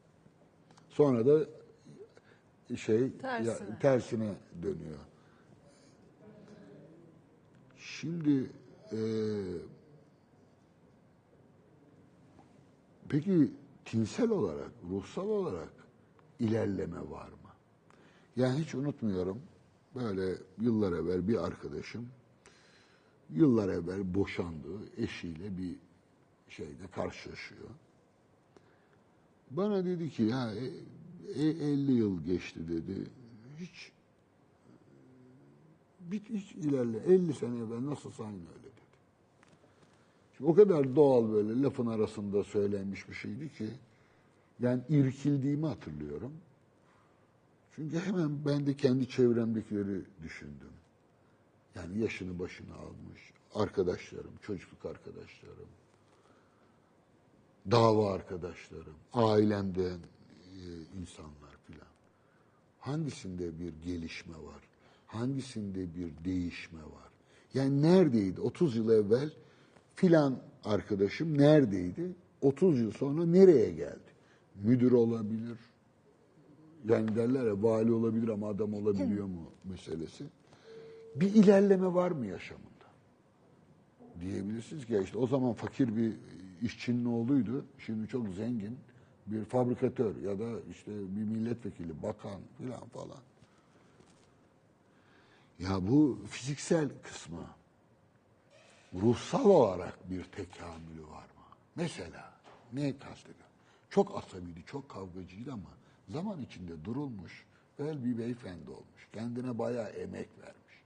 Sonra da şey Tersine. ya- tersine dönüyor. Şimdi e, peki tinsel olarak, ruhsal olarak ilerleme var mı? Yani hiç unutmuyorum böyle yıllar evvel bir arkadaşım yıllar evvel boşandığı eşiyle bir şeyde karşılaşıyor. Bana dedi ki ya e, e, 50 yıl geçti dedi. Hiç bir hiç ilerle 50 sene evvel nasılsa aynı öyle. Şimdi o kadar doğal böyle lafın arasında söylenmiş bir şeydi ki yani irkildiğimi hatırlıyorum. Çünkü hemen ben de kendi çevremdekileri düşündüm. Yani yaşını başına almış arkadaşlarım, çocukluk arkadaşlarım, dava arkadaşlarım, ailemden e, insanlar filan. Hangisinde bir gelişme var? Hangisinde bir değişme var? Yani neredeydi? 30 yıl evvel filan arkadaşım neredeydi? 30 yıl sonra nereye geldi? Müdür olabilir. Yani derler ya vali olabilir ama adam olabiliyor mu meselesi. Bir ilerleme var mı yaşamında? Diyebilirsiniz ki ya işte o zaman fakir bir işçinin oğluydu. Şimdi çok zengin bir fabrikatör ya da işte bir milletvekili, bakan filan falan. Ya bu fiziksel kısmı ruhsal olarak bir tekamülü var mı? Mesela ne kastediyor? Çok asabiydi, çok kavgacıydı ama zaman içinde durulmuş, öyle bir beyefendi olmuş. Kendine bayağı emek vermiş.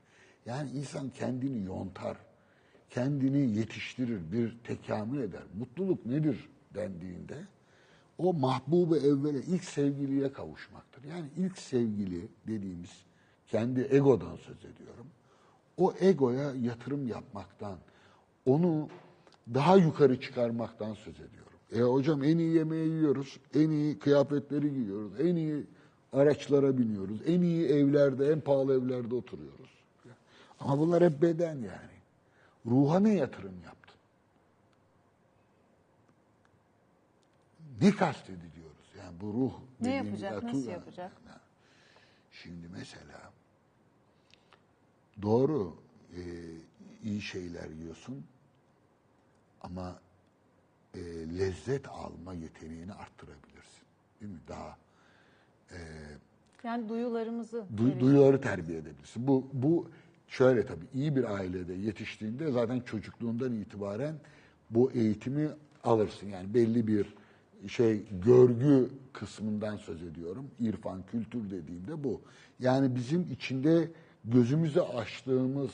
Yani insan kendini yontar, kendini yetiştirir, bir tekamül eder. Mutluluk nedir dendiğinde o mahbubu evvele ilk sevgiliye kavuşmaktır. Yani ilk sevgili dediğimiz kendi egodan söz ediyorum. O egoya yatırım yapmaktan, onu daha yukarı çıkarmaktan söz ediyorum. E hocam en iyi yemeği yiyoruz, en iyi kıyafetleri giyiyoruz, en iyi araçlara biniyoruz, en iyi evlerde, en pahalı evlerde oturuyoruz. Ama bunlar hep beden yani. Ruha ne yatırım yaptın? Ne kastediliyoruz? Yani bu ruh Ne yapacak, atu- nasıl yapacak? Şimdi mesela doğru e, iyi şeyler yiyorsun ama e, lezzet alma yeteneğini arttırabilirsin. Değil mi? Daha Yani duyularımızı du- duyuları terbiye edebilirsin. Bu bu şöyle tabii iyi bir ailede yetiştiğinde zaten çocukluğundan itibaren bu eğitimi alırsın. Yani belli bir şey görgü kısmından söz ediyorum. İrfan, kültür dediğimde bu. Yani bizim içinde gözümüzü açtığımız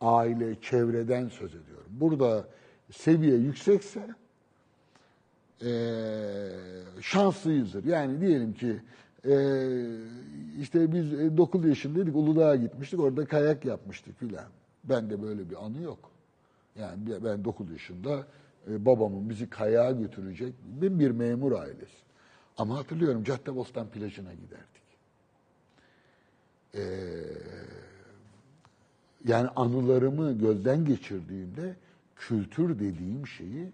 aile, çevreden söz ediyorum. Burada seviye yüksekse eee şanslıyızdır. Yani diyelim ki eee, işte biz e, 9 yaşındaydık Uludağ'a gitmiştik orada kayak yapmıştık filan. Bende böyle bir anı yok. Yani ben 9 yaşında e, babamın bizi kayağa götürecek bir, bir memur ailesi. Ama hatırlıyorum Caddebostan plajına giderdik. Eee, yani anılarımı gözden geçirdiğimde kültür dediğim şeyi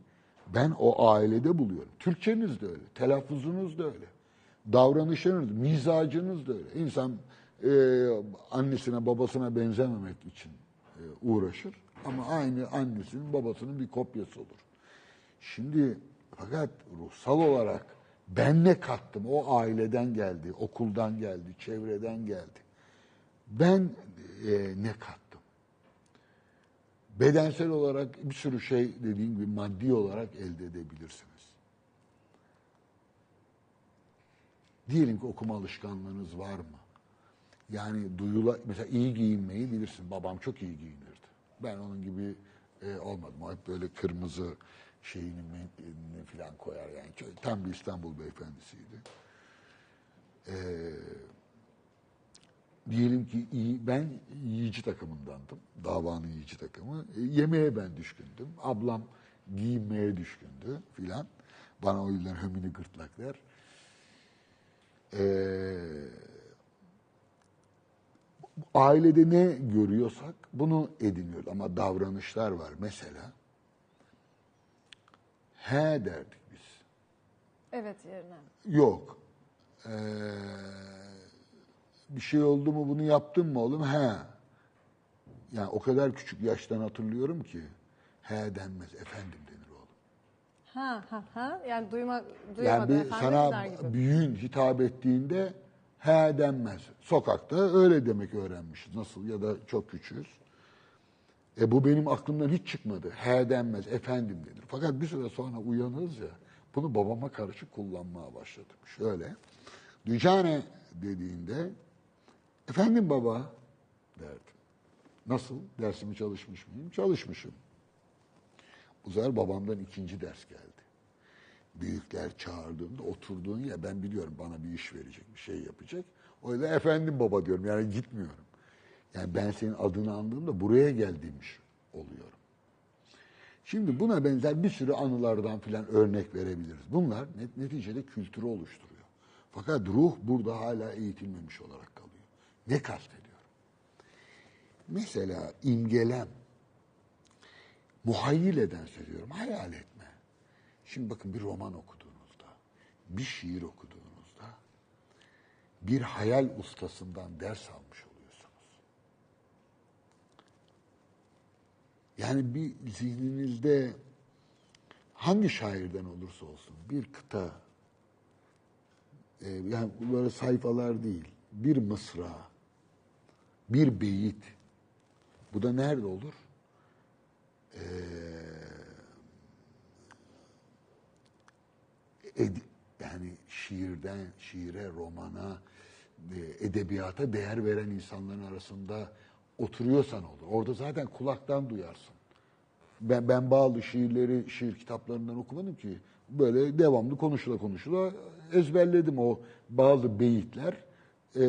ben o ailede buluyorum. Türkçeniz de öyle, telaffuzunuz da öyle, davranışınız, mizacınız da öyle. İnsan e, annesine babasına benzememek için e, uğraşır ama aynı annesinin babasının bir kopyası olur. Şimdi fakat ruhsal olarak ben ne kattım? O aileden geldi, okuldan geldi, çevreden geldi. Ben e, ne kattım? Bedensel olarak bir sürü şey dediğim gibi maddi olarak elde edebilirsiniz. Diyelim ki okuma alışkanlığınız var mı? Yani duyula mesela iyi giyinmeyi bilirsin. Babam çok iyi giyinirdi. Ben onun gibi e, olmadım. O hep böyle kırmızı şeyini mi- falan koyar yani. Tam bir İstanbul beyefendisiydi. Ee, diyelim ki iyi, ben yiyici takımındandım. Davanın yiyici takımı. E, yemeğe ben düşkündüm. Ablam giyinmeye düşkündü filan. Bana o yüzden hömini gırtlak der. Ee, ailede ne görüyorsak bunu ediniyoruz. Ama davranışlar var. Mesela he derdik biz. Evet yerine. Yok. Ee, bir şey oldu mu bunu yaptın mı oğlum? He. Yani o kadar küçük yaştan hatırlıyorum ki he denmez efendim denir oğlum. Ha ha ha. Yani duyma, Yani duyamadı bir efendim sana gibi. büyüğün hitap ettiğinde he denmez. Sokakta öyle demek öğrenmişiz. Nasıl ya da çok küçüğüz. E bu benim aklımdan hiç çıkmadı. He denmez, efendim denir. Fakat bir süre sonra uyanırız ya, bunu babama karşı kullanmaya başladım. Şöyle, Dücane dediğinde, efendim baba derdim. Nasıl? Dersimi çalışmış mıyım? Çalışmışım. Bu sefer babamdan ikinci ders geldi. Büyükler çağırdığında oturduğun ya ben biliyorum bana bir iş verecek, bir şey yapacak. O yüzden efendim baba diyorum yani gitmiyorum. Yani ben senin adını andığımda buraya geldiğmiş oluyorum. Şimdi buna benzer bir sürü anılardan filan örnek verebiliriz. Bunlar net, neticede kültürü oluşturuyor. Fakat ruh burada hala eğitilmemiş olarak. Ne kastediyorum? Mesela imgelem, muhayyileden söylüyorum, hayal etme. Şimdi bakın bir roman okuduğunuzda, bir şiir okuduğunuzda bir hayal ustasından ders almış oluyorsunuz. Yani bir zihninizde hangi şairden olursa olsun bir kıta, e, yani böyle sayfalar değil, bir mısra, bir beyit, bu da nerede olur? ed- yani şiirden, şiire, romana, e, edebiyata değer veren insanların arasında oturuyorsan olur. Orada zaten kulaktan duyarsın. Ben, ben bazı şiirleri, şiir kitaplarından okumadım ki. Böyle devamlı konuşula konuşula ezberledim o bazı beyitler. E,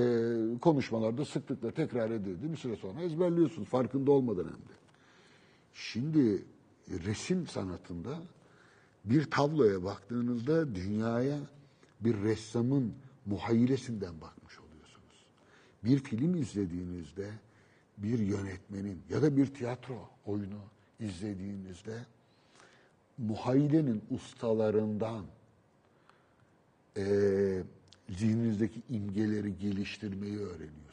konuşmalarda sıklıkla tekrar edildi. Bir süre sonra ezberliyorsunuz farkında olmadan hem de. Şimdi resim sanatında bir tabloya baktığınızda dünyaya bir ressamın muhayyilesinden bakmış oluyorsunuz. Bir film izlediğinizde bir yönetmenin ya da bir tiyatro oyunu izlediğinizde muhayyilenin ustalarından eee zihninizdeki imgeleri geliştirmeyi öğreniyorsunuz.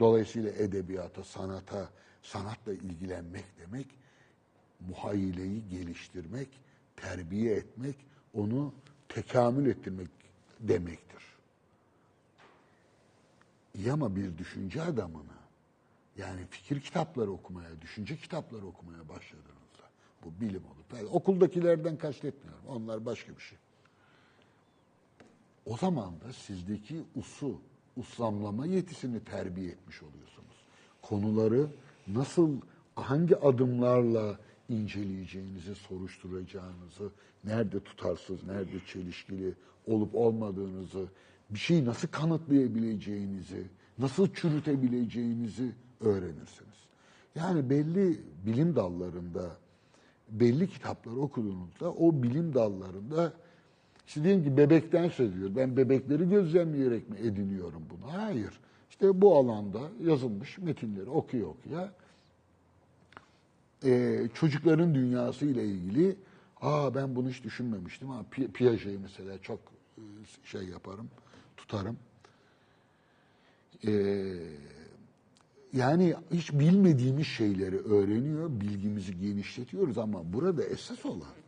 Dolayısıyla edebiyata, sanata, sanatla ilgilenmek demek muhayyileyi geliştirmek, terbiye etmek, onu tekamül ettirmek demektir. İyi ama bir düşünce adamını, yani fikir kitapları okumaya, düşünce kitapları okumaya başladığınızda, bu bilim olur. Yani okuldakilerden kastetmiyorum, onlar başka bir şey. O zaman da sizdeki usu, uslamlama yetisini terbiye etmiş oluyorsunuz. Konuları nasıl, hangi adımlarla inceleyeceğinizi, soruşturacağınızı, nerede tutarsız, nerede çelişkili olup olmadığınızı, bir şeyi nasıl kanıtlayabileceğinizi, nasıl çürütebileceğinizi öğrenirsiniz. Yani belli bilim dallarında, belli kitapları okuduğunuzda o bilim dallarında işte diyelim ki bebekten söz ediyoruz. Ben bebekleri gözlemleyerek mi ediniyorum bunu? Hayır. İşte bu alanda yazılmış metinleri okuya okuya e, çocukların dünyası ile ilgili aa ben bunu hiç düşünmemiştim. Pi- Piaget'i mesela çok e, şey yaparım, tutarım. E, yani hiç bilmediğimiz şeyleri öğreniyor, bilgimizi genişletiyoruz ama burada esas olan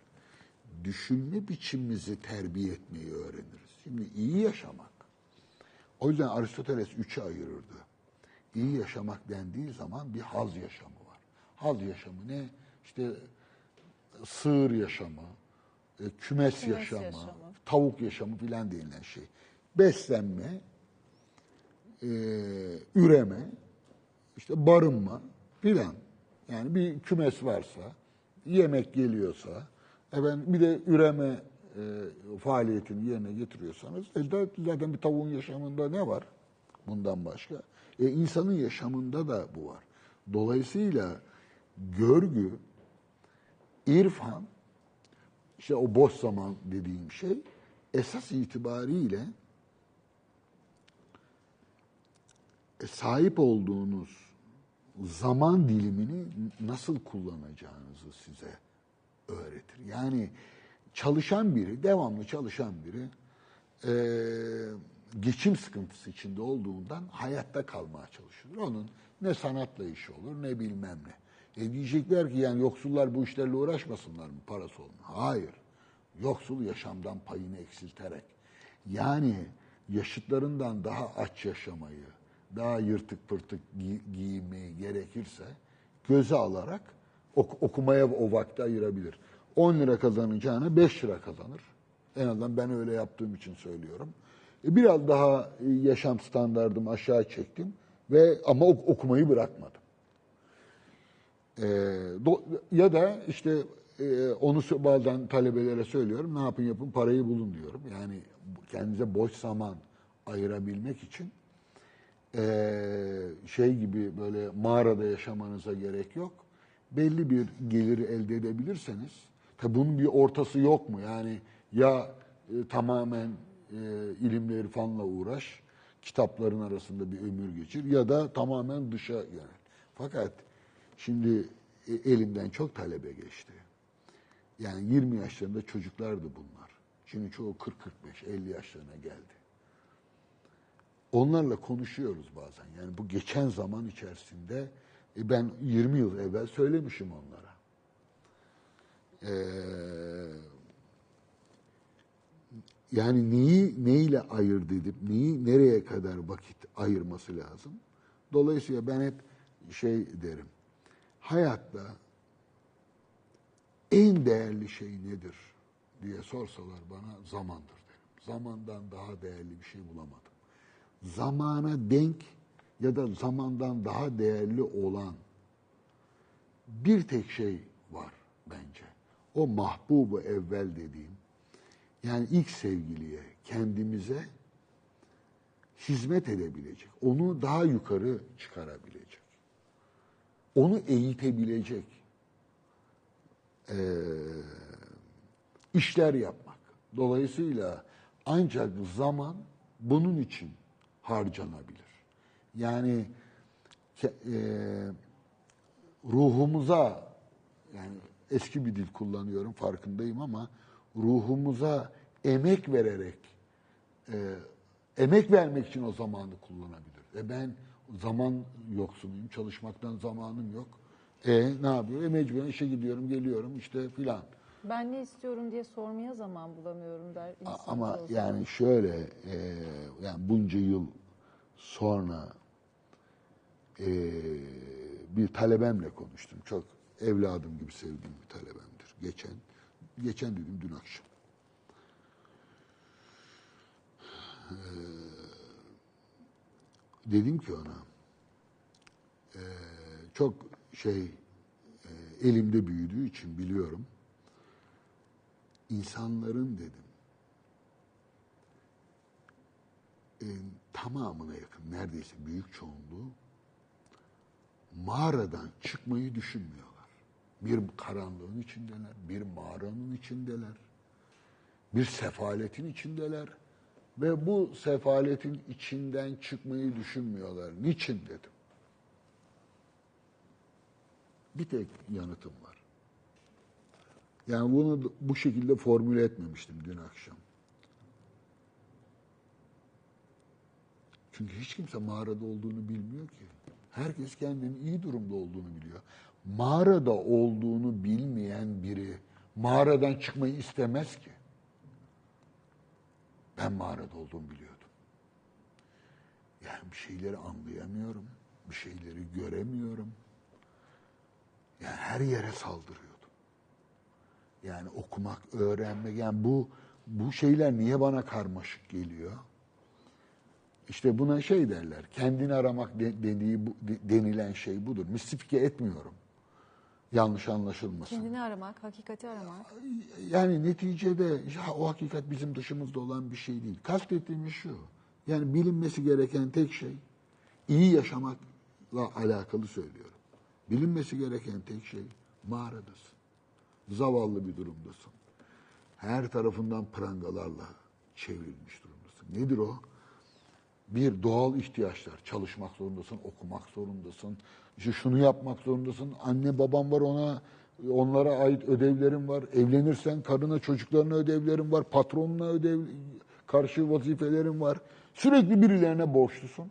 düşünme biçimimizi terbiye etmeyi öğreniriz. Şimdi iyi yaşamak. O yüzden Aristoteles üçe ayırırdı. İyi yaşamak dendiği zaman bir haz yaşamı var. Haz yaşamı ne? İşte sığır yaşamı, e, kümes, Kümes yaşamı, yaşamı. tavuk yaşamı filan denilen şey. Beslenme, e, üreme, işte barınma filan. Yani bir kümes varsa yemek geliyorsa, efendim bir de üreme e, faaliyetini yerine getiriyorsanız, e, da- zaten bir tavuğun yaşamında ne var bundan başka? E, insanın yaşamında da bu var. Dolayısıyla görgü, irfan, işte o boş zaman dediğim şey, esas itibariyle e, sahip olduğunuz zaman dilimini nasıl kullanacağınızı size öğretir. Yani çalışan biri, devamlı çalışan biri e, geçim sıkıntısı içinde olduğundan hayatta kalmaya çalışır. Onun ne sanatla işi olur ne bilmem ne. E diyecekler ki yani yoksullar bu işlerle uğraşmasınlar mı parası olma? Hayır. Yoksul yaşamdan payını eksilterek yani yaşıtlarından daha aç yaşamayı, daha yırtık pırtık gi- giyinmeyi gerekirse göze alarak ok- okumaya o vakti ayırabilir. 10 lira kazanacağına 5 lira kazanır. En azından ben öyle yaptığım için söylüyorum. E, Biraz daha e, yaşam standartımı aşağı çektim ve ama ok- okumayı bırakmadım. Ee, do- ya da işte e, onu bazen talebelere söylüyorum. Ne yapın yapın parayı bulun diyorum. Yani kendinize boş zaman ayırabilmek için e, şey gibi böyle mağarada yaşamanıza gerek yok. Belli bir gelir elde edebilirseniz, tabi bunun bir ortası yok mu? Yani ya e, tamamen e, ilimle irfanla uğraş, kitapların arasında bir ömür geçir ya da tamamen dışa yönel. Fakat şimdi e, elimden çok talebe geçti. Yani 20 yaşlarında çocuklardı bunlar. Şimdi çoğu 40-45, 50 yaşlarına geldi. Onlarla konuşuyoruz bazen. Yani bu geçen zaman içerisinde e, ben 20 yıl evvel söylemişim onlara. Ee, yani neyi neyle ayırt edip neyi nereye kadar vakit ayırması lazım. Dolayısıyla ben hep şey derim. Hayatta en değerli şey nedir diye sorsalar bana zamandır derim. Zamandan daha değerli bir şey bulamadım. Zamana denk ya da zamandan daha değerli olan bir tek şey var bence. O mahbubu evvel dediğim yani ilk sevgiliye, kendimize hizmet edebilecek, onu daha yukarı çıkarabilecek, onu eğitebilecek eee, işler yapmak. Dolayısıyla ancak zaman bunun için harcanabilir. Yani eee, ruhumuza yani eski bir dil kullanıyorum farkındayım ama ruhumuza emek vererek e, emek vermek için o zamanı kullanabilir. E ben zaman yoksunuyum, çalışmaktan zamanım yok. E ne yapıyor? E mecburen işe gidiyorum, geliyorum işte filan. Ben ne istiyorum diye sormaya zaman bulamıyorum der Ama yani şöyle e, yani bunca yıl sonra e, bir talebemle konuştum. Çok evladım gibi sevdiğim bir talebemdir. Geçen geçen dedim dün akşam. E, dedim ki ona e, çok şey e, elimde büyüdüğü için biliyorum. İnsanların dedim e, tamamına yakın neredeyse büyük çoğunluğu mağaradan çıkmayı düşünmüyorlar. Bir karanlığın içindeler, bir mağaranın içindeler, bir sefaletin içindeler ve bu sefaletin içinden çıkmayı düşünmüyorlar. Niçin dedim. Bir tek yanıtım var. Yani bunu bu şekilde formüle etmemiştim dün akşam. Çünkü hiç kimse mağarada olduğunu bilmiyor ki. Herkes kendinin iyi durumda olduğunu biliyor. Mağarada olduğunu bilmeyen biri mağaradan çıkmayı istemez ki. Ben mağarada olduğumu biliyordum. Yani bir şeyleri anlayamıyorum. Bir şeyleri göremiyorum. Yani her yere saldırıyordum. Yani okumak, öğrenmek yani bu bu şeyler niye bana karmaşık geliyor? İşte buna şey derler. Kendini aramak de- dediği bu- de- denilen şey budur. Mistifike etmiyorum. Yanlış anlaşılmasın. Kendini aramak, hakikati aramak. Yani neticede ya o hakikat bizim dışımızda olan bir şey değil. Kastettiğimiz şu. Yani bilinmesi gereken tek şey iyi yaşamakla alakalı söylüyorum. Bilinmesi gereken tek şey mağaradasın. Zavallı bir durumdasın. Her tarafından prangalarla çevrilmiş durumdasın. Nedir o? Bir doğal ihtiyaçlar. Çalışmak zorundasın, okumak zorundasın. İşte şunu yapmak zorundasın. Anne babam var ona onlara ait ödevlerin var. Evlenirsen karına çocuklarına ödevlerin var. Patronuna ödev karşı vazifelerin var. Sürekli birilerine borçlusun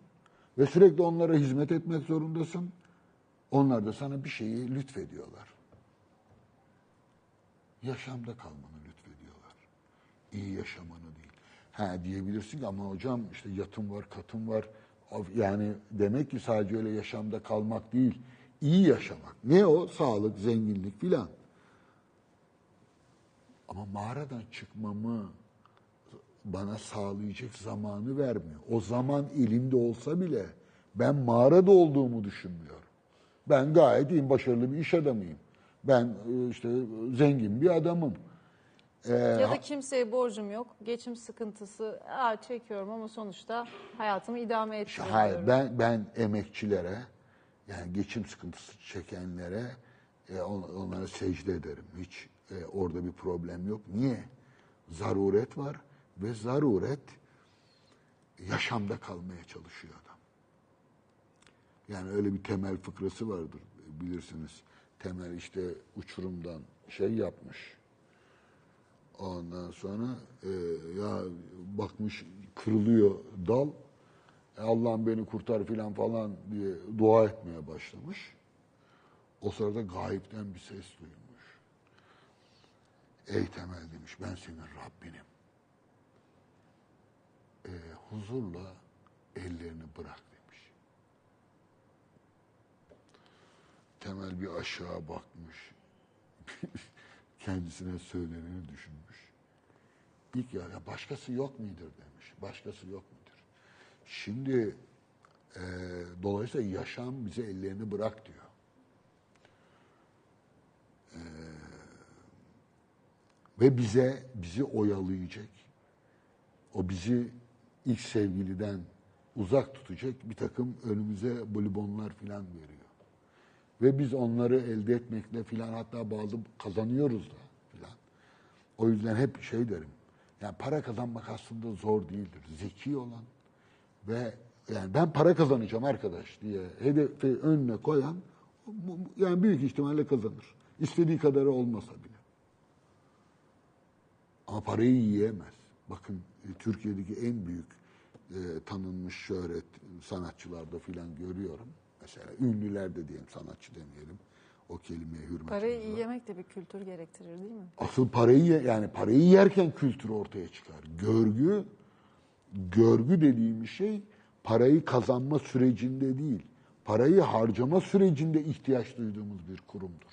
ve sürekli onlara hizmet etmek zorundasın. Onlar da sana bir şeyi lütfediyorlar. Yaşamda kalmanı lütfediyorlar. İyi yaşamanı. Ha diyebilirsin ki ama hocam işte yatım var, katım var. Yani demek ki sadece öyle yaşamda kalmak değil, iyi yaşamak. Ne o? Sağlık, zenginlik filan. Ama mağaradan çıkmamı bana sağlayacak zamanı vermiyor. O zaman elimde olsa bile ben mağarada olduğumu düşünmüyorum. Ben gayet iyiyim, başarılı bir iş adamıyım. Ben e, işte zengin bir adamım. Ee, Ya da kimseye borcum yok, geçim sıkıntısı Aa, çekiyorum ama sonuçta hayatımı idame ettiriyorum. Hayır, ben ben emekçilere yani geçim sıkıntısı çekenlere e, on- onlara secde ederim. Hiç e, orada bir problem yok. Niye? Zaruret var ve zaruret yaşamda kalmaya çalışıyor adam. Yani öyle bir temel fıkrası vardır bilirsiniz. Temel işte uçurumdan şey yapmış. Ondan sonra e, ya bakmış kırılıyor dal. E, Allah'ım beni kurtar filan falan diye dua etmeye başlamış. O sırada gayipten bir ses duymuş. Ey Temel demiş ben senin Rabbinim. E, huzurla ellerini bırak demiş. Temel bir aşağı bakmış. Kendisine söyleneni düşünmüş. İlk ya, başkası yok mudur demiş. Başkası yok mudur? Şimdi e, dolayısıyla yaşam bize ellerini bırak diyor. E, ve bize bizi oyalayacak, o bizi ilk sevgiliden uzak tutacak bir takım önümüze bolibonlar filan veriyor. Ve biz onları elde etmekle filan hatta bazı kazanıyoruz da filan. O yüzden hep şey derim. Yani para kazanmak aslında zor değildir. Zeki olan ve yani ben para kazanacağım arkadaş diye hedefi önüne koyan yani büyük ihtimalle kazanır. İstediği kadarı olmasa bile. Ama parayı yiyemez. Bakın e, Türkiye'deki en büyük e, tanınmış şöhret sanatçılarda filan görüyorum. Mesela ünlüler de diyelim sanatçı demeyelim. O kelimeye hürmet Parayı iyi yemek de bir kültür gerektirir değil mi? Asıl parayı ye- yani parayı yerken kültür ortaya çıkar. Görgü görgü dediğimiz şey parayı kazanma sürecinde değil, parayı harcama sürecinde ihtiyaç duyduğumuz bir kurumdur.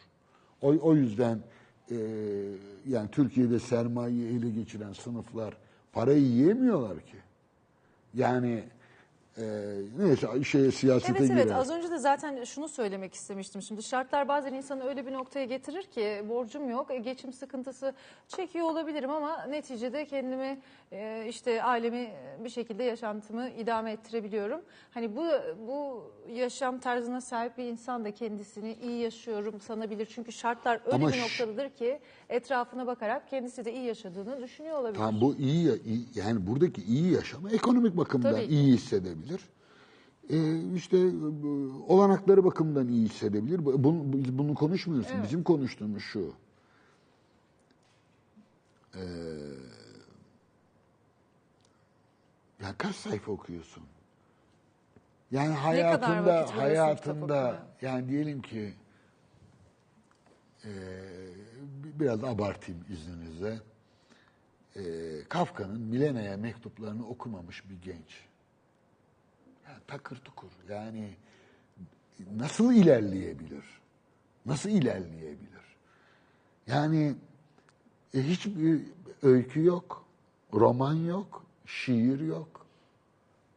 O, o yüzden e, yani Türkiye'de sermayeyi ele geçiren sınıflar parayı yiyemiyorlar ki. Yani e, neyse şeye siyasete Evet evet az önce de zaten şunu söylemek istemiştim. Şimdi şartlar bazen insanı öyle bir noktaya getirir ki borcum yok, e, geçim sıkıntısı çekiyor olabilirim ama neticede kendimi e, işte ailemi bir şekilde yaşantımı idame ettirebiliyorum. Hani bu bu yaşam tarzına sahip bir insan da kendisini iyi yaşıyorum sanabilir. Çünkü şartlar öyle Ama bir noktadadır ki etrafına bakarak kendisi de iyi yaşadığını düşünüyor olabilir. Tamam bu iyi, ya- iyi- yani buradaki iyi yaşamı ekonomik bakımdan Tabii iyi hissedebilir. Ee, işte bu, olanakları bakımından iyi hissedebilir. Bu- Bunu, bunu konuşmuyoruz. Evet. Bizim konuştuğumuz şu. Ee, ya kaç sayfa okuyorsun? Yani hayatında hayatında yani diyelim ki e, biraz abartayım izninizle. E, Kafka'nın Milena'ya mektuplarını okumamış bir genç. Takır tukur. Yani nasıl ilerleyebilir? Nasıl ilerleyebilir? Yani e, hiçbir öykü yok, roman yok, şiir yok,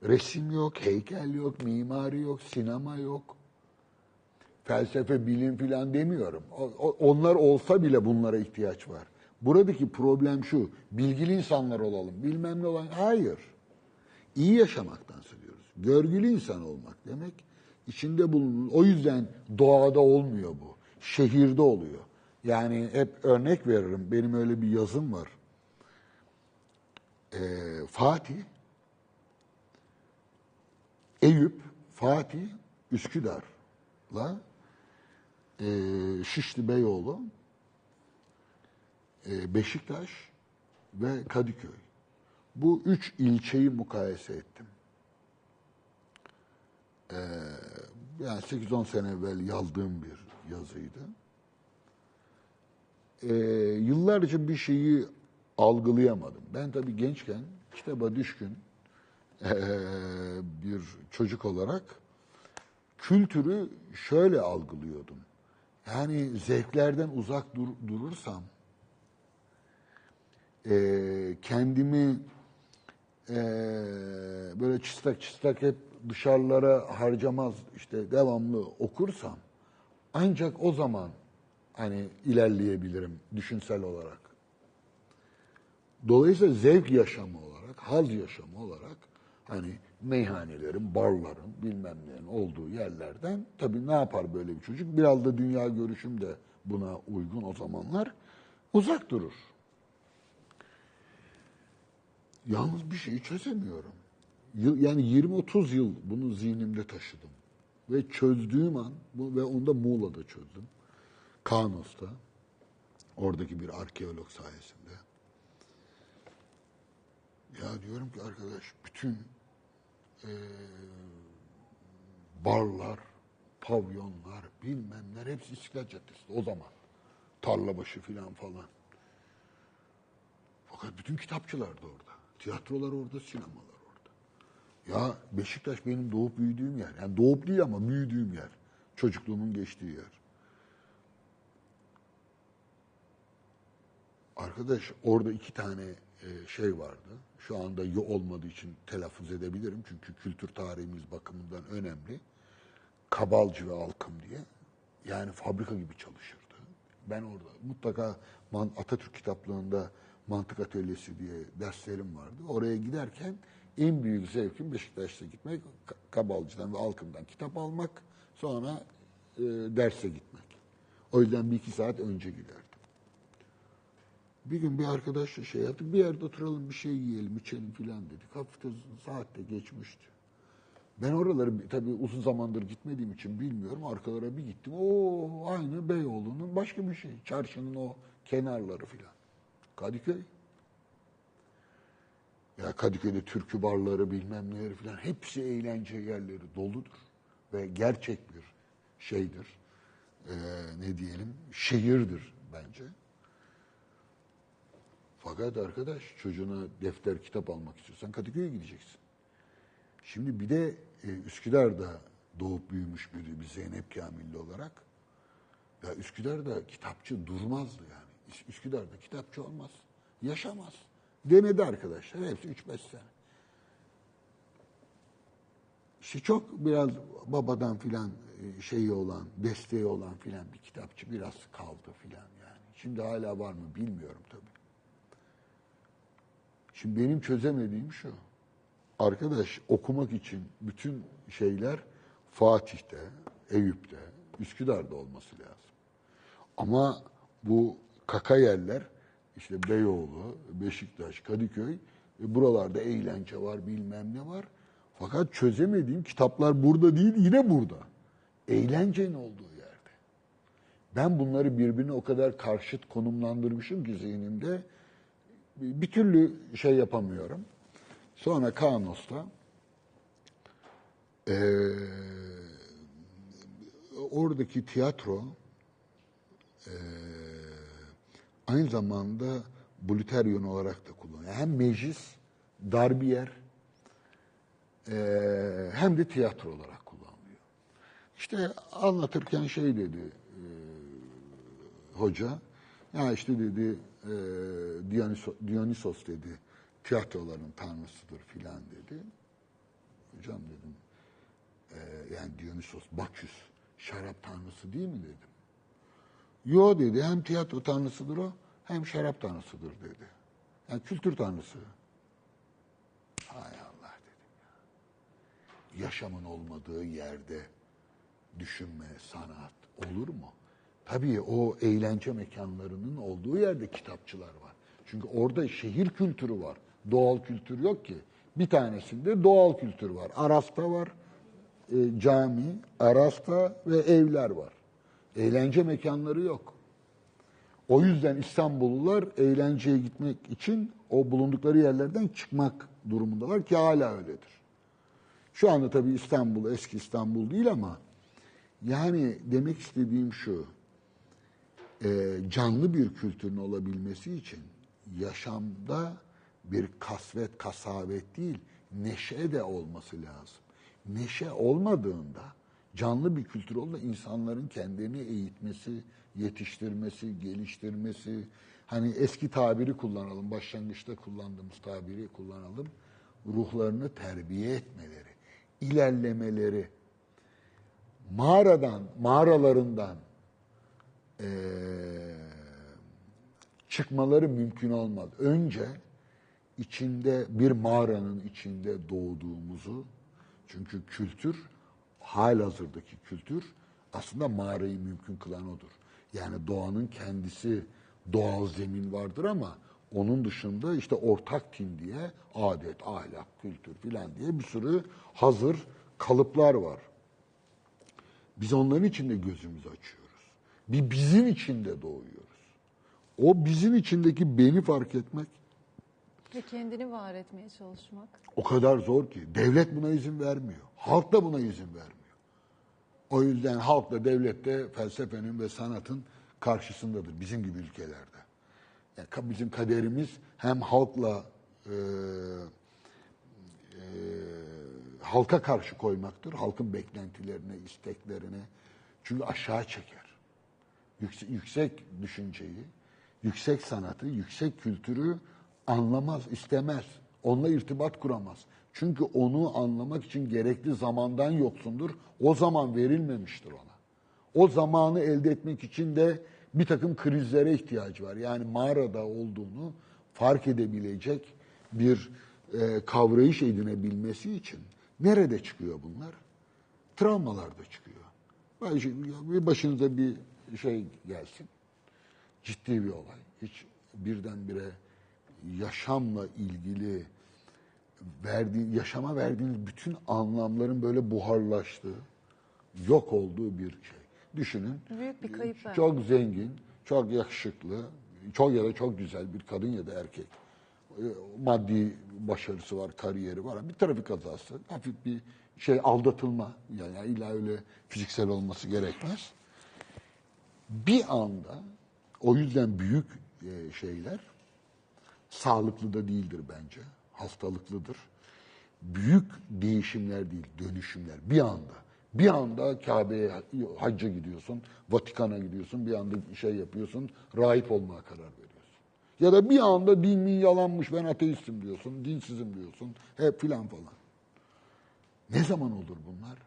resim yok, heykel yok, mimari yok, sinema yok. felsefe, bilim filan demiyorum. Onlar olsa bile bunlara ihtiyaç var. Buradaki problem şu, bilgili insanlar olalım, bilmem ne olan. Hayır. İyi yaşamaktan söylüyoruz. Görgülü insan olmak demek içinde bulunun. O yüzden doğada olmuyor bu. Şehirde oluyor. Yani hep örnek veririm. Benim öyle bir yazım var. Ee, Fatih, Eyüp, Fatih, Üsküdar'la e, Şişli Beyoğlu, e, Beşiktaş ve Kadıköy. Bu üç ilçeyi mukayese ettim. Ee, yani 8-10 sene evvel yazdığım bir yazıydı. Ee, yıllarca bir şeyi algılayamadım. Ben tabii gençken kitaba düşkün ee, bir çocuk olarak kültürü şöyle algılıyordum. Yani zevklerden uzak dur- durursam e, kendimi e, böyle çıstak çıstak hep dışarılara harcamaz işte devamlı okursam ancak o zaman hani ilerleyebilirim düşünsel olarak. Dolayısıyla zevk yaşamı olarak, haz yaşamı olarak hani meyhanelerin, barların, bilmem neyin olduğu yerlerden tabii ne yapar böyle bir çocuk? Biraz da dünya görüşüm de buna uygun o zamanlar uzak durur. Yalnız bir şeyi çözemiyorum. Yani 20-30 yıl bunu zihnimde taşıdım. Ve çözdüğüm an, ve onu da Muğla'da çözdüm. Kanos'ta. Oradaki bir arkeolog sayesinde. Ya diyorum ki arkadaş bütün eee, barlar, pavyonlar, bilmemler hepsi İstiklal Caddesi'nde o zaman. Tarlabaşı filan falan. Fakat bütün kitapçılar da orada. Tiyatrolar orada, sinemalar. Ya Beşiktaş benim doğup büyüdüğüm yer. Yani doğup değil ama büyüdüğüm yer. Çocukluğumun geçtiği yer. Arkadaş orada iki tane e, şey vardı. Şu anda yo- olmadığı için telaffuz edebilirim. Çünkü kültür tarihimiz bakımından önemli. Kabalcı ve Alkım diye. Yani fabrika gibi çalışırdı. Ben orada mutlaka Atatürk kitaplığında mantık atölyesi diye derslerim vardı. Oraya giderken en büyük zevkim Beşiktaş'a gitmek, Ka- Kabalcı'dan ve Alkım'dan kitap almak, sonra e, derse gitmek. O yüzden bir iki saat önce giderdim. Bir gün bir arkadaşla şey yaptık. Bir yerde oturalım bir şey yiyelim, içelim filan dedik. Hafifte saat de geçmişti. Ben oraları tabii uzun zamandır gitmediğim için bilmiyorum. Arkalara bir gittim. O aynı Beyoğlu'nun başka bir şey. Çarşının o kenarları filan. Kadıköy. Ya Kadıköy'de türkü barları bilmem neleri filan hepsi eğlence yerleri doludur. Ve gerçek bir şeydir. Ee, ne diyelim şehirdir bence. Fakat arkadaş çocuğuna defter kitap almak istiyorsan Kadıköy'e gideceksin. Şimdi bir de e, Üsküdar'da doğup büyümüş biri bir Zeynep Kamilli olarak. Ya Üsküdar'da kitapçı durmazdı yani. Üs- Üsküdar'da kitapçı olmaz. Yaşamaz. Denedi arkadaşlar. Hepsi 3-5 sene. İşte çok biraz babadan filan e, şeyi olan, desteği olan filan bir kitapçı biraz kaldı filan yani. Şimdi hala var mı bilmiyorum tabii. Şimdi benim çözemediğim şu. Arkadaş okumak için bütün şeyler Fatih'te, Eyüp'te, Üsküdar'da olması lazım. Ama bu kaka yerler işte Beyoğlu, Beşiktaş, Kadıköy e, buralarda eğlence var bilmem ne var. Fakat çözemediğim kitaplar burada değil yine burada. Eğlencenin olduğu yerde. Ben bunları birbirine o kadar karşıt konumlandırmışım ki zihnimde bir türlü şey yapamıyorum. Sonra Kanos'ta eee, oradaki tiyatro eee, aynı zamanda Blüteryon olarak da kullanılıyor. Hem meclis, dar bir yer eee, hem de tiyatro olarak kullanılıyor. İşte anlatırken şey dedi eee, hoca, ya işte dedi eee Dionysos, Dionysos dedi tiyatroların tanrısıdır filan dedi. Hocam dedim eee, yani Dionysos, Baküs şarap tanrısı değil mi dedim. Yo dedi hem tiyatro tanrısıdır o hem şarap tanrısıdır dedi. Yani kültür tanrısı. Hay Allah dedim ya. Yaşamın olmadığı yerde düşünme, sanat olur mu? Tabii o eğlence mekanlarının olduğu yerde kitapçılar var. Çünkü orada şehir kültürü var. Doğal kültür yok ki. Bir tanesinde doğal kültür var. Aras'ta var e, cami, Aras'ta ve evler var. Eğlence mekanları yok. O yüzden İstanbullular eğlenceye gitmek için o bulundukları yerlerden çıkmak durumundalar ki hala öyledir. Şu anda tabii İstanbul eski İstanbul değil ama yani demek istediğim şu. e, canlı bir kültürün olabilmesi için yaşamda bir kasvet, kasavet değil, neşe de olması lazım. Neşe olmadığında canlı bir kültür olduğunda insanların kendini eğitmesi, yetiştirmesi, geliştirmesi, hani eski tabiri kullanalım, başlangıçta kullandığımız tabiri kullanalım, ruhlarını terbiye etmeleri, ilerlemeleri, mağaradan, mağaralarından eee, çıkmaları mümkün olmaz. Önce içinde bir mağaranın içinde doğduğumuzu, çünkü kültür, halihazırdaki kültür aslında mağarayı mümkün kılan odur. Yani doğanın kendisi doğal zemin vardır ama onun dışında işte ortak tin diye adet, ahlak, kültür filan diye bir sürü hazır kalıplar var. Biz onların içinde gözümüzü açıyoruz. Bir bizim içinde doğuyoruz. O bizim içindeki beni fark etmek Ve kendini var etmeye çalışmak. o kadar zor ki. Devlet buna izin vermiyor. Halk da buna izin vermiyor. O yüzden halk da devlet de felsefenin ve sanatın karşısındadır bizim gibi ülkelerde. Yani bizim kaderimiz hem halkla e, e, halka karşı koymaktır. Halkın beklentilerine, isteklerine. Çünkü aşağı çeker. Yüksek, yüksek düşünceyi, yüksek sanatı, yüksek kültürü anlamaz, istemez. Onunla irtibat kuramaz. Çünkü onu anlamak için gerekli zamandan yoksundur. O zaman verilmemiştir ona. O zamanı elde etmek için de bir takım krizlere ihtiyacı var. Yani mağarada olduğunu fark edebilecek bir e, kavrayış edinebilmesi için nerede çıkıyor bunlar? Travmalarda çıkıyor. Bir başınıza bir şey gelsin. Ciddi bir olay. Hiç birdenbire yaşamla ilgili verdiği, yaşama verdiğiniz bütün anlamların böyle buharlaştığı, yok olduğu bir şey. Düşünün. Büyük bir kayıp var. Çok zengin, çok yakışıklı, çok ya da çok güzel bir kadın ya da erkek. E, Maddi başarısı var, kariyeri var. Bir trafik kazası, hafif bir şey aldatılma. Yani illa öyle fiziksel olması gerekmez. Bir anda o yüzden büyük e, şeyler sağlıklı da değildir bence. Hastalıklıdır. Büyük değişimler değil, dönüşümler. Bir anda. Bir anda Kabe'ye hacca gidiyorsun, Vatikan'a gidiyorsun, bir anda şey yapıyorsun, rahip olmaya karar veriyorsun. Ya da bir anda din yalanmış, ben ateistim diyorsun, dinsizim diyorsun, hep filan falan. Ne zaman olur bunlar?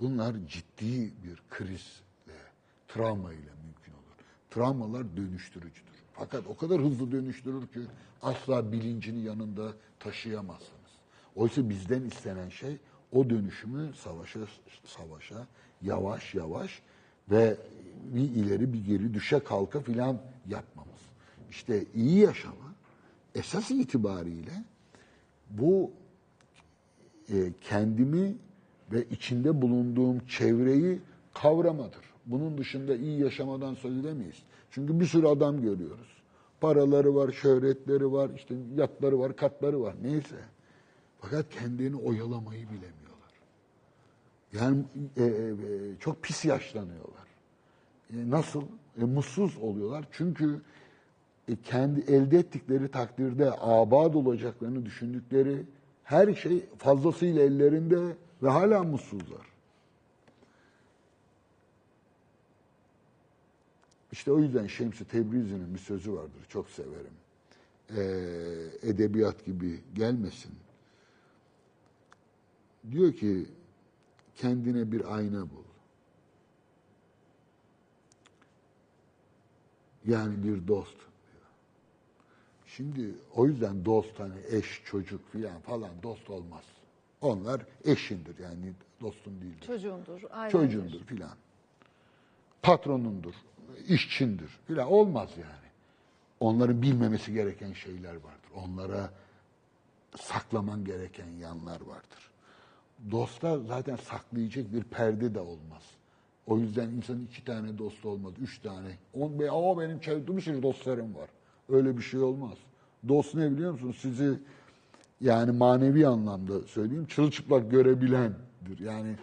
Bunlar ciddi bir krizle, travma ile mümkün olur. Travmalar dönüştürücüdür. Fakat o kadar hızlı dönüştürür ki asla bilincini yanında taşıyamazsınız. Oysa bizden istenen şey o dönüşümü savaşa savaşa yavaş yavaş ve bir ileri bir geri düşe kalka filan yapmamız. İşte iyi yaşama esas itibariyle bu e, kendimi ve içinde bulunduğum çevreyi kavramadır. Bunun dışında iyi yaşamadan söz edemeyiz. Çünkü bir sürü adam görüyoruz. Paraları var, şöhretleri var, işte yatları var, katları var, neyse. Fakat kendini oyalamayı bilemiyorlar. Yani e, e, çok pis yaşlanıyorlar. E, nasıl? E, mutsuz oluyorlar. Çünkü e, kendi elde ettikleri takdirde abad olacaklarını düşündükleri her şey fazlasıyla ellerinde ve hala mutsuzlar. İşte o yüzden Şemsi Tebrizi'nin bir sözü vardır. Çok severim. Ee, edebiyat gibi gelmesin. Diyor ki kendine bir ayna bul. Yani bir dost. Şimdi o yüzden dost hani eş, çocuk filan falan dost olmaz. Onlar eşindir yani dostun değildir. Çocuğundur. Çocuğundur filan. Patronundur, işçindir filan olmaz yani. Onların bilmemesi gereken şeyler vardır. Onlara saklaman gereken yanlar vardır. Dosta zaten saklayacak bir perde de olmaz. O yüzden insanın iki tane dostu olmaz, üç tane. On, be, aa benim çevremde sürü dostlarım var. Öyle bir şey olmaz. Dost ne biliyor musunuz? Sizi yani manevi anlamda söyleyeyim, çırılçıplak görebilendir. Yani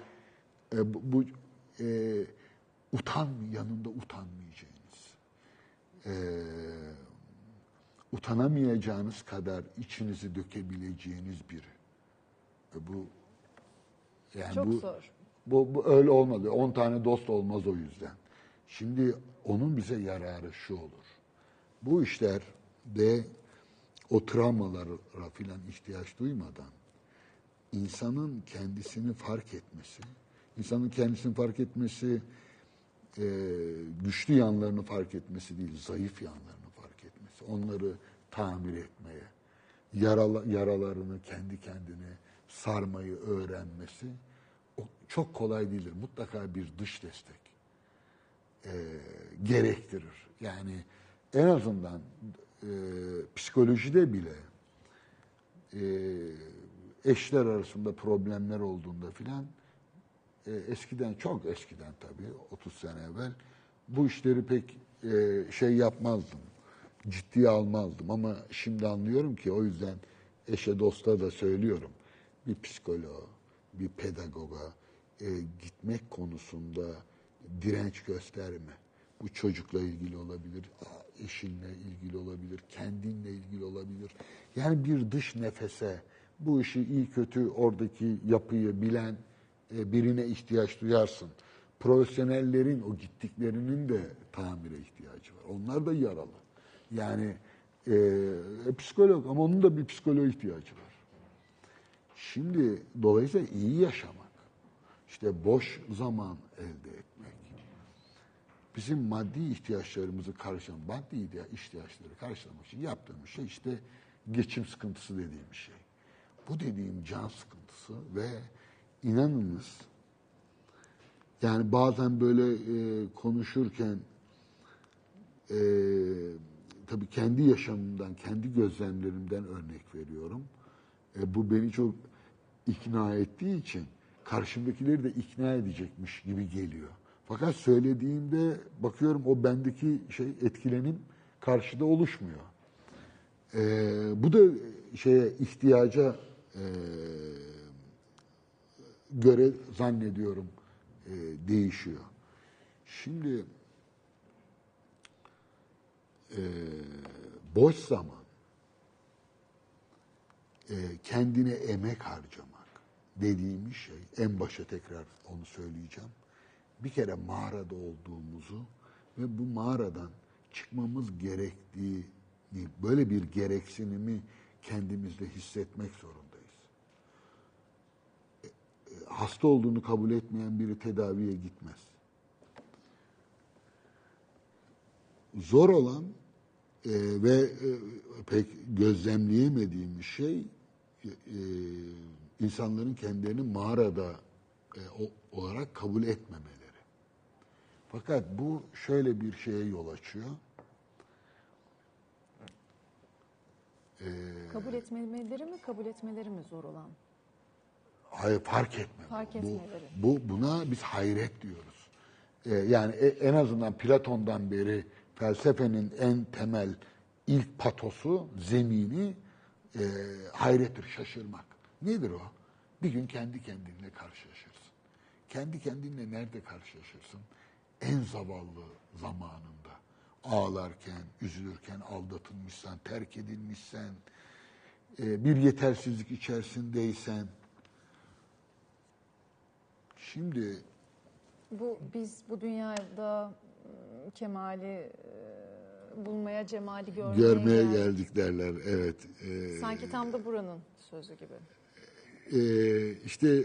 e, bu, bu e, utan yanında utanmayacağınız, e, utanamayacağınız kadar içinizi dökebileceğiniz biri. E, bu yani Çok bu, zor. Bu, bu öyle olmadı. 10 tane dost olmaz o yüzden. Şimdi onun bize yararı şu olur. Bu işler de o travmalara filan ihtiyaç duymadan insanın kendisini fark etmesi, insanın kendisini fark etmesi e, güçlü yanlarını fark etmesi değil, zayıf yanlarını fark etmesi, onları tamir etmeye, yarala, yaralarını kendi kendine sarmayı öğrenmesi o çok kolay değildir. Mutlaka bir dış destek e, gerektirir. Yani en azından e, psikolojide bile e, eşler arasında problemler olduğunda filan e, eskiden çok eskiden tabii 30 sene evvel bu işleri pek e, şey yapmazdım. Ciddiye almazdım ama şimdi anlıyorum ki o yüzden eşe dosta da söylüyorum. Bir psikoloğa, bir pedagoga e, gitmek konusunda direnç gösterme. Bu çocukla ilgili olabilir, eşinle ilgili olabilir, kendinle ilgili olabilir. Yani bir dış nefese, bu işi iyi kötü oradaki yapıyı bilen birine ihtiyaç duyarsın. Profesyonellerin o gittiklerinin de tamire ihtiyacı var. Onlar da yaralı. Yani e, psikolog ama onun da bir psikoloğa ihtiyacı var. Şimdi dolayısıyla iyi yaşamak, işte boş zaman elde etmek, bizim maddi ihtiyaçlarımızı karşılayan, maddi ihtiyaçları karşılamak için yaptığımız şey işte geçim sıkıntısı dediğim şey. Bu dediğim can sıkıntısı ve inanınız yani bazen böyle e, konuşurken e, tabii kendi yaşamımdan, kendi gözlemlerimden örnek veriyorum. E, bu beni çok ikna ettiği için karşımdakileri de ikna edecekmiş gibi geliyor. Fakat söylediğimde bakıyorum o bendeki şey etkilenim karşıda oluşmuyor. E, bu da şeye ihtiyaca e, göre zannediyorum e, değişiyor. Şimdi e, boş zaman e, kendine emek harcamak dediğimiz şey en başa tekrar onu söyleyeceğim. Bir kere mağarada olduğumuzu ve bu mağaradan çıkmamız gerektiğini böyle bir gereksinimi kendimizde hissetmek zorundayız. E, e, hasta olduğunu kabul etmeyen biri tedaviye gitmez. Zor olan e, ve e, pek gözlemleyemediğimiz şey e, insanların kendilerini mağarada e, o, olarak kabul etmemeleri. Fakat bu şöyle bir şeye yol açıyor. Kabul etmemeleri mi, kabul etmeleri mi zor olan? Hayır fark etme. Fark bu. Bu, buna biz hayret diyoruz. Ee, yani e- en azından Platon'dan beri felsefenin en temel ilk patosu, zemini e, hayrettir, şaşırmak. Nedir o? Bir gün kendi kendinle karşılaşırsın. Kendi kendinle nerede karşılaşırsın? En zavallı zamanında. Ağlarken, üzülürken, aldatılmışsan, terk edilmişsen, e, bir yetersizlik içerisindeysen, Şimdi Bu biz bu dünyada ıı, kemali ıı, bulmaya, cemali görmeye, görmeye geldik. geldik derler. Evet. Ee, Sanki tam da buranın sözü gibi. e, işte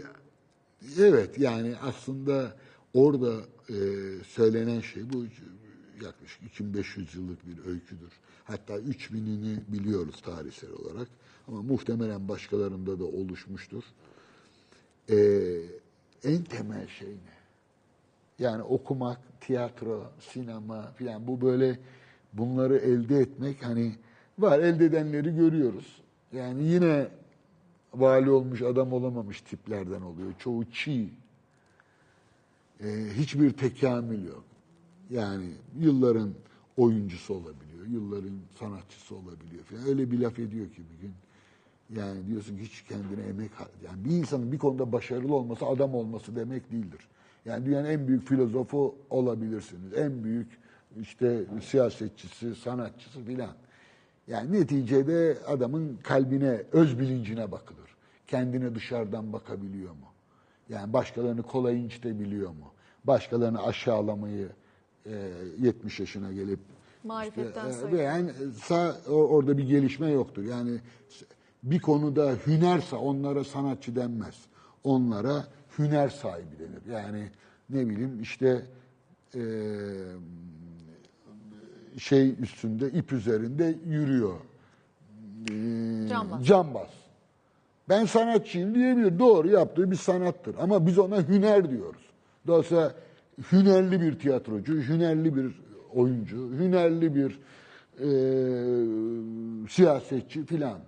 evet yani aslında orada e, söylenen şey bu yaklaşık 2500 yıllık bir öyküdür. Hatta 3000'ini biliyoruz tarihsel olarak. Ama muhtemelen başkalarında da oluşmuştur. Ee, en temel şey ne? Yani okumak, tiyatro, sinema filan bu böyle bunları elde etmek hani var elde edenleri görüyoruz. Yani yine vali olmuş adam olamamış tiplerden oluyor. Çoğu çiğ. Ee, hiçbir tekamül yok. Yani yılların oyuncusu olabiliyor, yılların sanatçısı olabiliyor falan. Öyle bir laf ediyor ki bir gün. Yani diyorsun ki hiç kendine emek yani bir insanın bir konuda başarılı olması adam olması demek değildir. Yani dünyanın en büyük filozofu olabilirsiniz. En büyük işte siyasetçisi, sanatçısı filan. Yani neticede adamın kalbine, öz bilincine bakılır. Kendine dışarıdan bakabiliyor mu? Yani başkalarını kolay incitebiliyor mu? Başkalarını aşağılamayı e, 70 yaşına gelip Marifetten e, sayılır. yani sa, o- orada bir gelişme yoktur. Yani bir konuda hünerse onlara sanatçı denmez. Onlara hüner sahibi denir. Yani ne bileyim işte e, şey üstünde ip üzerinde yürüyor. E, Cambaz. Cambaz. Ben sanatçıyım diyebilir. Doğru yaptığı bir sanattır. Ama biz ona hüner diyoruz. Dolayısıyla hünerli bir tiyatrocu, hünerli bir oyuncu, hünerli bir e, siyasetçi filan.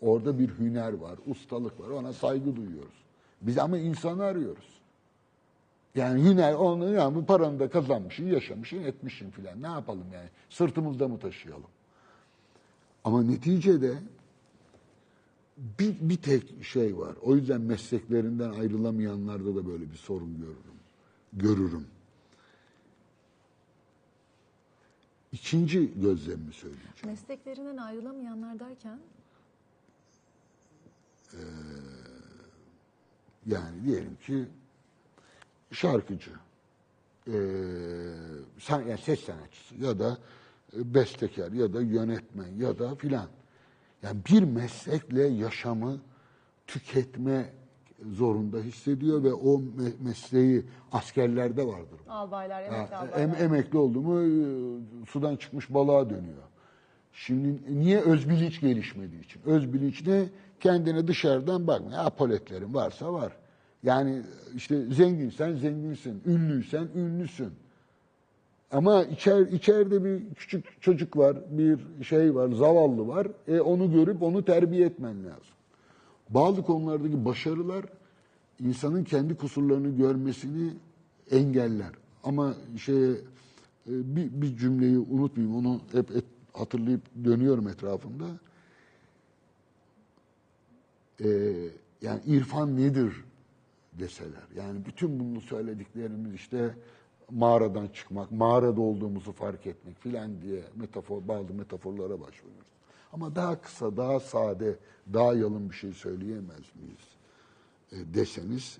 Orada bir hüner var, ustalık var. Ona saygı duyuyoruz. Biz ama insanı arıyoruz. Yani hüner, onu yani bu paranı da kazanmışsın, yaşamışsın, etmişsin filan. Ne yapalım yani? Sırtımızda mı taşıyalım? Ama neticede bir, bir tek şey var. O yüzden mesleklerinden ayrılamayanlarda da böyle bir sorun görürüm. Görürüm. İkinci gözlemimi söyleyeceğim. Mesleklerinden ayrılamayanlar derken Yani diyelim ki şarkıcı, eee, san, yani ses sanatçısı ya da e, bestekar ya da yönetmen ya da filan. Yani bir meslekle yaşamı tüketme zorunda hissediyor ve o me- mesleği askerlerde vardır. albaylar, emekli Ha, albaylar. em- emekli oldu mu e, sudan çıkmış balığa dönüyor. Şimdi niye öz bilinç gelişmediği için? Öz bilinç ne? Kendine dışarıdan bakma. Apoletlerin varsa var. Yani işte zenginsen zenginsin, ünlüysen ünlüsün. Ama içer, içeride bir küçük çocuk var, bir şey var, zavallı var. E, onu görüp onu terbiye etmen lazım. Bazı konulardaki başarılar insanın kendi kusurlarını görmesini engeller. Ama şeye e, bir, bir cümleyi unutmayayım, onu hep et- hatırlayıp dönüyorum etrafımda. E, yani irfan nedir deseler. Yani bütün bunu söylediklerimiz işte mağaradan çıkmak, mağarada olduğumuzu fark etmek filan diye metafor, bazı metaforlara başvuruyoruz. Ama daha kısa, daha sade, daha yalın bir şey söyleyemez miyiz e, deseniz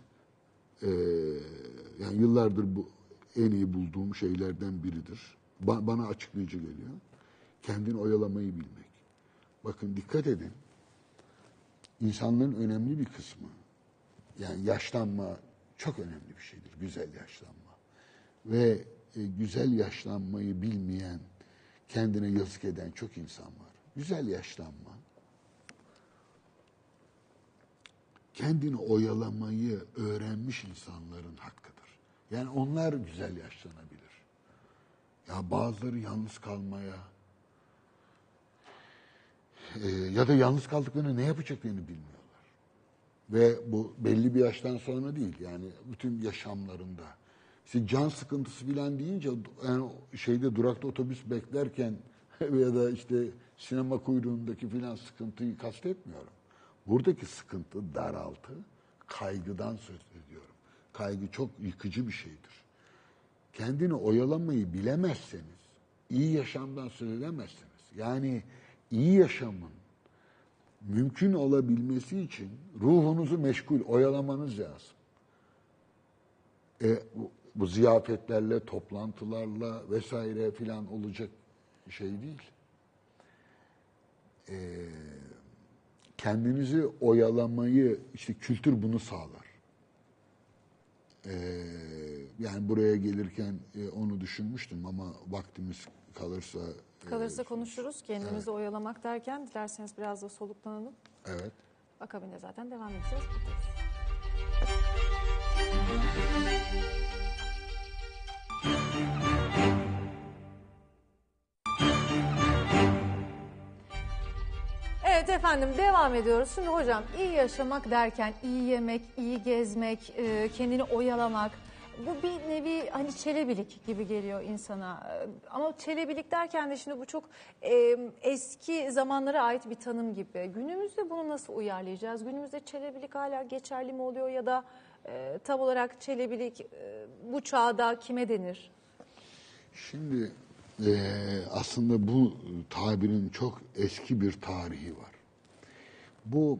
e, yani yıllardır bu en iyi bulduğum şeylerden biridir. Ba- bana açıklayıcı geliyor. Kendini oyalamayı bilmek. Bakın dikkat edin. İnsanların önemli bir kısmı yani yaşlanma çok önemli bir şeydir. Güzel yaşlanma. Ve e, güzel yaşlanmayı bilmeyen, kendine yazık eden çok insan var. Güzel yaşlanma, kendini oyalamayı öğrenmiş insanların hakkıdır. Yani onlar güzel yaşlanabilir. Ya bazıları yalnız kalmaya e, ya da yalnız kaldıklarını ne yapacaklarını bilmiyorlar. Ve bu belli bir yaştan sonra değil yani bütün yaşamlarında. İşte can sıkıntısı filan deyince yani şeyde durakta otobüs beklerken ya da işte sinema kuyruğundaki filan sıkıntıyı kastetmiyorum. Buradaki sıkıntı daraltı, kaygıdan söz ediyorum. Kaygı çok yıkıcı bir şeydir. Kendini oyalamayı bilemezseniz iyi yaşamdan söz edemezsiniz. Yani iyi yaşamın mümkün olabilmesi için ruhunuzu meşgul, oyalamanız lazım. E, bu, bu ziyafetlerle, toplantılarla vesaire filan olacak şey değil. E, kendinizi oyalamayı, işte kültür bunu sağlar. E, yani buraya gelirken e, onu düşünmüştüm ama vaktimiz kalırsa Kalırsa konuşuruz. Kendimizi oyalamak derken dilerseniz biraz da soluklanalım. evet. Akabinde zaten devam edeceğiz. Evet efendim devam ediyoruz. Şimdi hocam iyi yaşamak derken iyi yemek, iyi gezmek, e, kendini oyalamak bu bir nevi hani çelebilik gibi geliyor insana. Ama çelebilik derken de şimdi bu çok e, eski zamanlara ait bir tanım gibi. Günümüzde bunu nasıl uyarlayacağız? Günümüzde çelebilik hala geçerli mi oluyor ya da e, tam olarak çelebilik e, bu çağda kime denir? Şimdi e, aslında bu tabirin çok eski bir tarihi var. Bu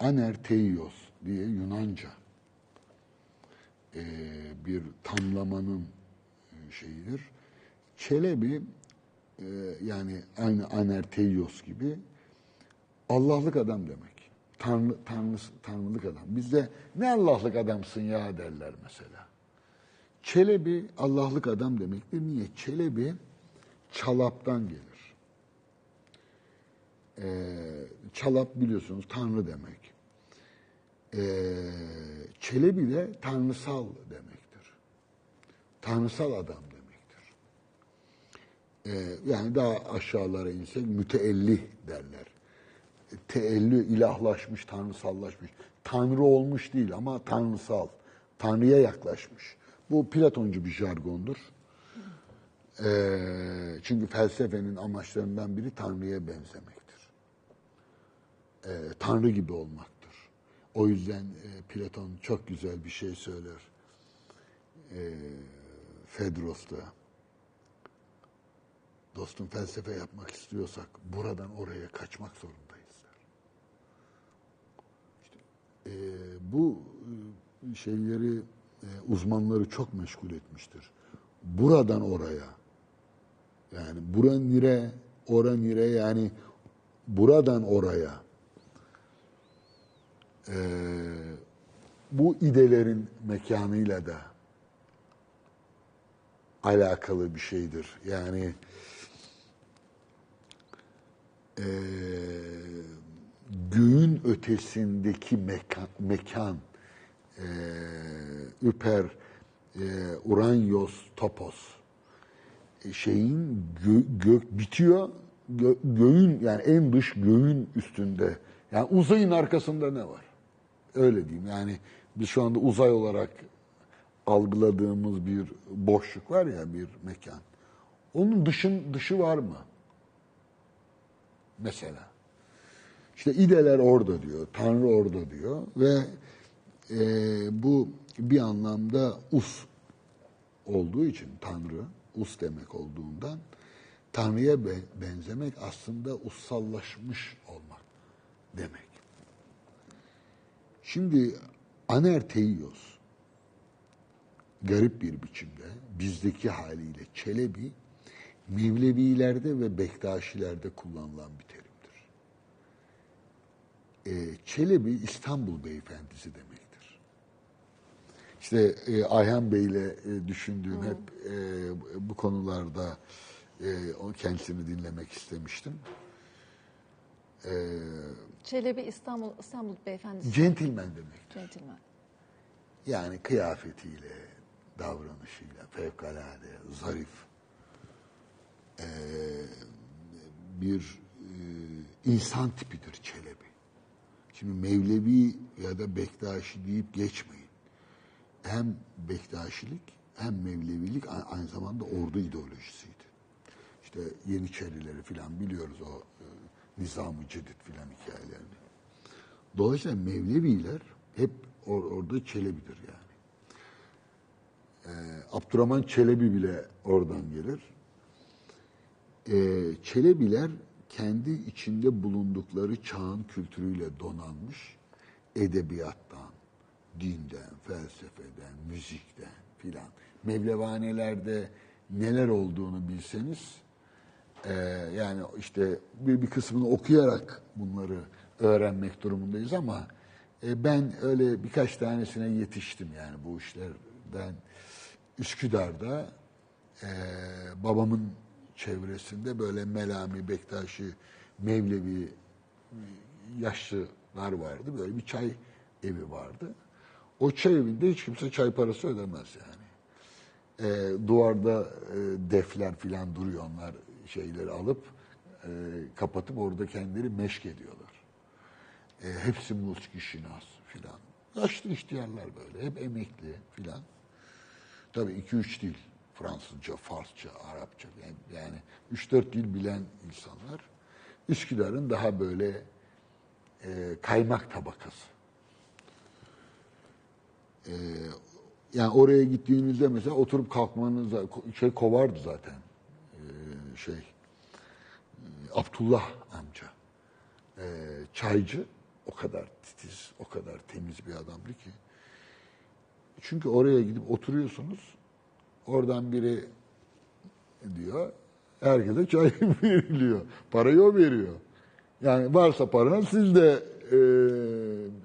anerteios diye Yunanca e, bir tamlamanın e, şeyidir. Çelebi e, yani aynı anerteios gibi Allah'lık adam demek. Tanrı, tanrı, tanrılık adam. Bizde ne Allah'lık adamsın ya derler mesela. Çelebi Allah'lık adam demektir. Niye? Çelebi çalaptan gelir. Ee, çalap biliyorsunuz Tanrı demek. Ee, Çelebi de tanrısal demektir. Tanrısal adam demektir. Ee, yani daha aşağılara insek müteelli derler. Teellü ilahlaşmış, tanrısallaşmış. Tanrı olmuş değil ama tanrısal. Tanrı'ya yaklaşmış. Bu Platoncu bir jargondur. Ee, çünkü felsefenin amaçlarından biri Tanrı'ya benzemektir. Tanrı gibi olmaktır. O yüzden e, Platon çok güzel bir şey söyler. Ee, Fedros'ta. Dostum felsefe yapmak istiyorsak buradan oraya kaçmak zorundayız. İşte, e, bu e, şeyleri e, uzmanları çok meşgul etmiştir. Buradan oraya yani bura nire, ora nire yani buradan oraya e, bu idelerin mekanıyla da alakalı bir şeydir. Yani e, göğün ötesindeki mekan, mekan e, üper e, uranyos topos e, şeyin gö- gök bitiyor gö- göğün yani en dış göğün üstünde yani uzayın arkasında ne var öyle diyeyim. Yani biz şu anda uzay olarak algıladığımız bir boşluk var ya bir mekan. Onun dışın dışı var mı? Mesela. İşte ideler orada diyor tanrı orada diyor ve e, bu bir anlamda us olduğu için Tanrı, us demek olduğundan Tanrı'ya be- benzemek aslında ussallaşmış olmak demek. Şimdi anerteios garip bir biçimde bizdeki haliyle Çelebi Mevlevilerde ve Bektaşilerde kullanılan bir terimdir. Ee, Çelebi İstanbul beyefendisi demektir. İşte e, Ayhan Bey'le e, düşündüğüm hep e, bu konularda e, kendisini dinlemek istemiştim. Çelebi İstanbul İstanbul beyefendisi. Centilmen demektir. Gentleman. Yani kıyafetiyle, davranışıyla fevkalade, zarif e, bir e, insan tipidir Çelebi. Şimdi Mevlevi ya da Bektaşi deyip geçmeyin. Hem Bektaşilik hem Mevlevilik aynı zamanda ordu ideolojisiydi. İşte Yeniçerileri filan biliyoruz o e, Nizam-ı Cedid filan hikayelerini. Dolayısıyla Mevleviler hep or- orada Çelebidir yani. Ee, Abdurrahman Çelebi bile oradan gelir. Ee, Çelebiler kendi içinde bulundukları çağın kültürüyle donanmış edebiyattan, dinden, felsefeden, müzikten filan. Mevlevanelerde neler olduğunu bilseniz ee, yani işte bir, bir kısmını okuyarak bunları öğrenmek durumundayız ama e, ben öyle birkaç tanesine yetiştim yani bu işlerden Üsküdar'da e, babamın çevresinde böyle Melami, Bektaşi, Mevlevi yaşlılar vardı. Böyle bir çay evi vardı. O çay evinde hiç kimse çay parası ödemez yani. E, duvarda e, defler filan duruyor onlar şeyleri alıp e, kapatıp orada kendileri meşk ediyorlar. E, hepsi muski şinas filan. Yaşlı ihtiyarlar böyle. Hep emekli filan. Tabii iki üç dil. Fransızca, Farsça, Arapça yani, yani üç dört dil bilen insanlar. Üsküdar'ın daha böyle e, kaymak tabakası. E, yani oraya gittiğinizde mesela oturup kalkmanıza şey kovardı zaten. Şey e, Abdullah amca. E, çaycı o kadar titiz, o kadar temiz bir adamdı ki. Çünkü oraya gidip oturuyorsunuz. Oradan biri diyor. Herkese çay veriliyor. Parayı o veriyor. Yani varsa paranız siz de e,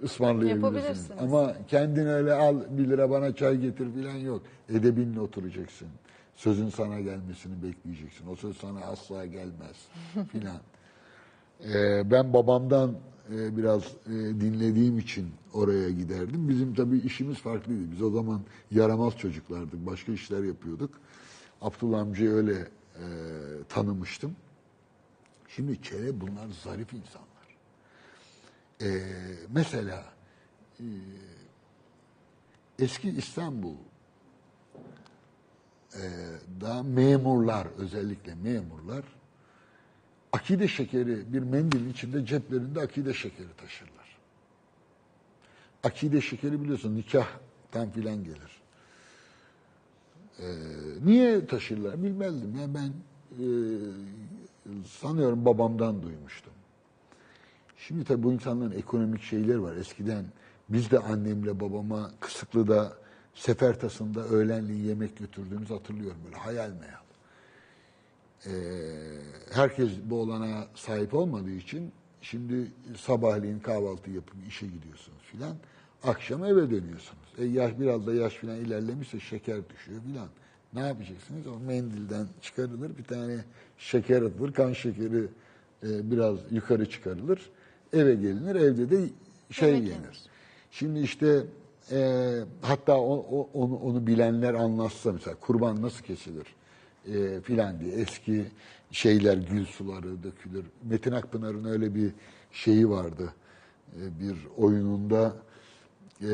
ısmarlayabilirsiniz. Ama kendin öyle al bir lira bana çay getir filan yok. Edebinle oturacaksın. Sözün sana gelmesini bekleyeceksin. O söz sana asla gelmez filan. Ee, ben babamdan e, biraz e, dinlediğim için oraya giderdim. Bizim tabii işimiz farklıydı. Biz o zaman yaramaz çocuklardık. Başka işler yapıyorduk. Abdullah amcayı öyle e, tanımıştım. Şimdi çere bunlar zarif insanlar. Ee, mesela e, eski İstanbul e, da memurlar özellikle memurlar akide şekeri bir mendilin içinde ceplerinde akide şekeri taşırlar. Akide şekeri biliyorsun nikahtan filan gelir. Ee, niye taşırlar bilmezdim. Ya ben e, sanıyorum babamdan duymuştum. Şimdi tabii bu insanların ekonomik şeyleri var. Eskiden biz de annemle babama Kısıklı'da Sefertası'nda öğlenliğin yemek götürdüğümüzü hatırlıyorum böyle hayal meyal. Ee, herkes bu olana sahip olmadığı için şimdi sabahleyin kahvaltı yapıp işe gidiyorsunuz filan. Akşam eve dönüyorsunuz. E yaş biraz da yaş filan ilerlemişse şeker düşüyor filan. Ne yapacaksınız? O mendilden çıkarılır bir tane şeker atılır. Kan şekeri e, biraz yukarı çıkarılır. Eve gelinir. Evde de şey Yemek yenir. Şimdi işte e, hatta o, o- onu, onu bilenler anlatsa mesela kurban nasıl kesilir e, filan diye eski şeyler gül suları dökülür. Metin Akpınar'ın öyle bir şeyi vardı. E, bir oyununda e,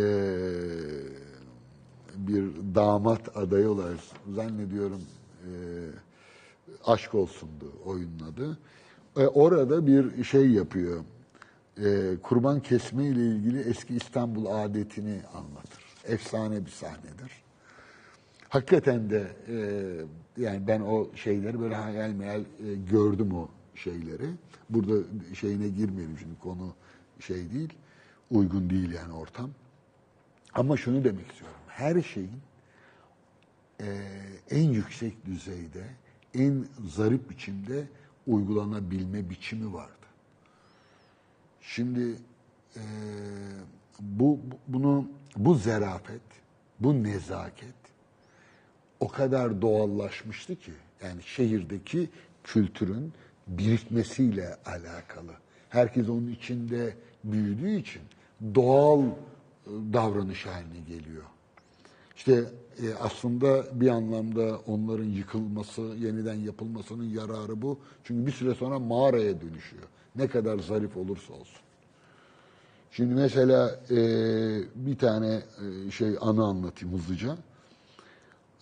bir damat adayı olarak zannediyorum e, aşk olsundu oyunun adı. E, orada bir şey yapıyor. E, kurban kesme ile ilgili eski İstanbul adetini anlatır. Efsane bir sahnedir. Hakikaten de e, yani ben o şeyleri böyle hayal meyal e, gördüm o şeyleri. Burada şeyine girmeyelim şimdi konu şey değil. Uygun değil yani ortam. Ama şunu demek istiyorum. Her şeyin e, en yüksek düzeyde, en zarif biçimde uygulanabilme biçimi vardı. Şimdi e, bu bu- bunu bu zerafet, bu nezaket o kadar doğallaşmıştı ki yani şehirdeki kültürün birikmesiyle alakalı. Herkes onun içinde büyüdüğü için doğal e, davranış haline geliyor. İşte e, aslında bir anlamda onların yıkılması, yeniden yapılmasının yararı bu. Çünkü bir süre sonra mağaraya dönüşüyor. Ne kadar zarif olursa olsun. Şimdi mesela e, bir tane e, şey anı anlatayım hızlıca.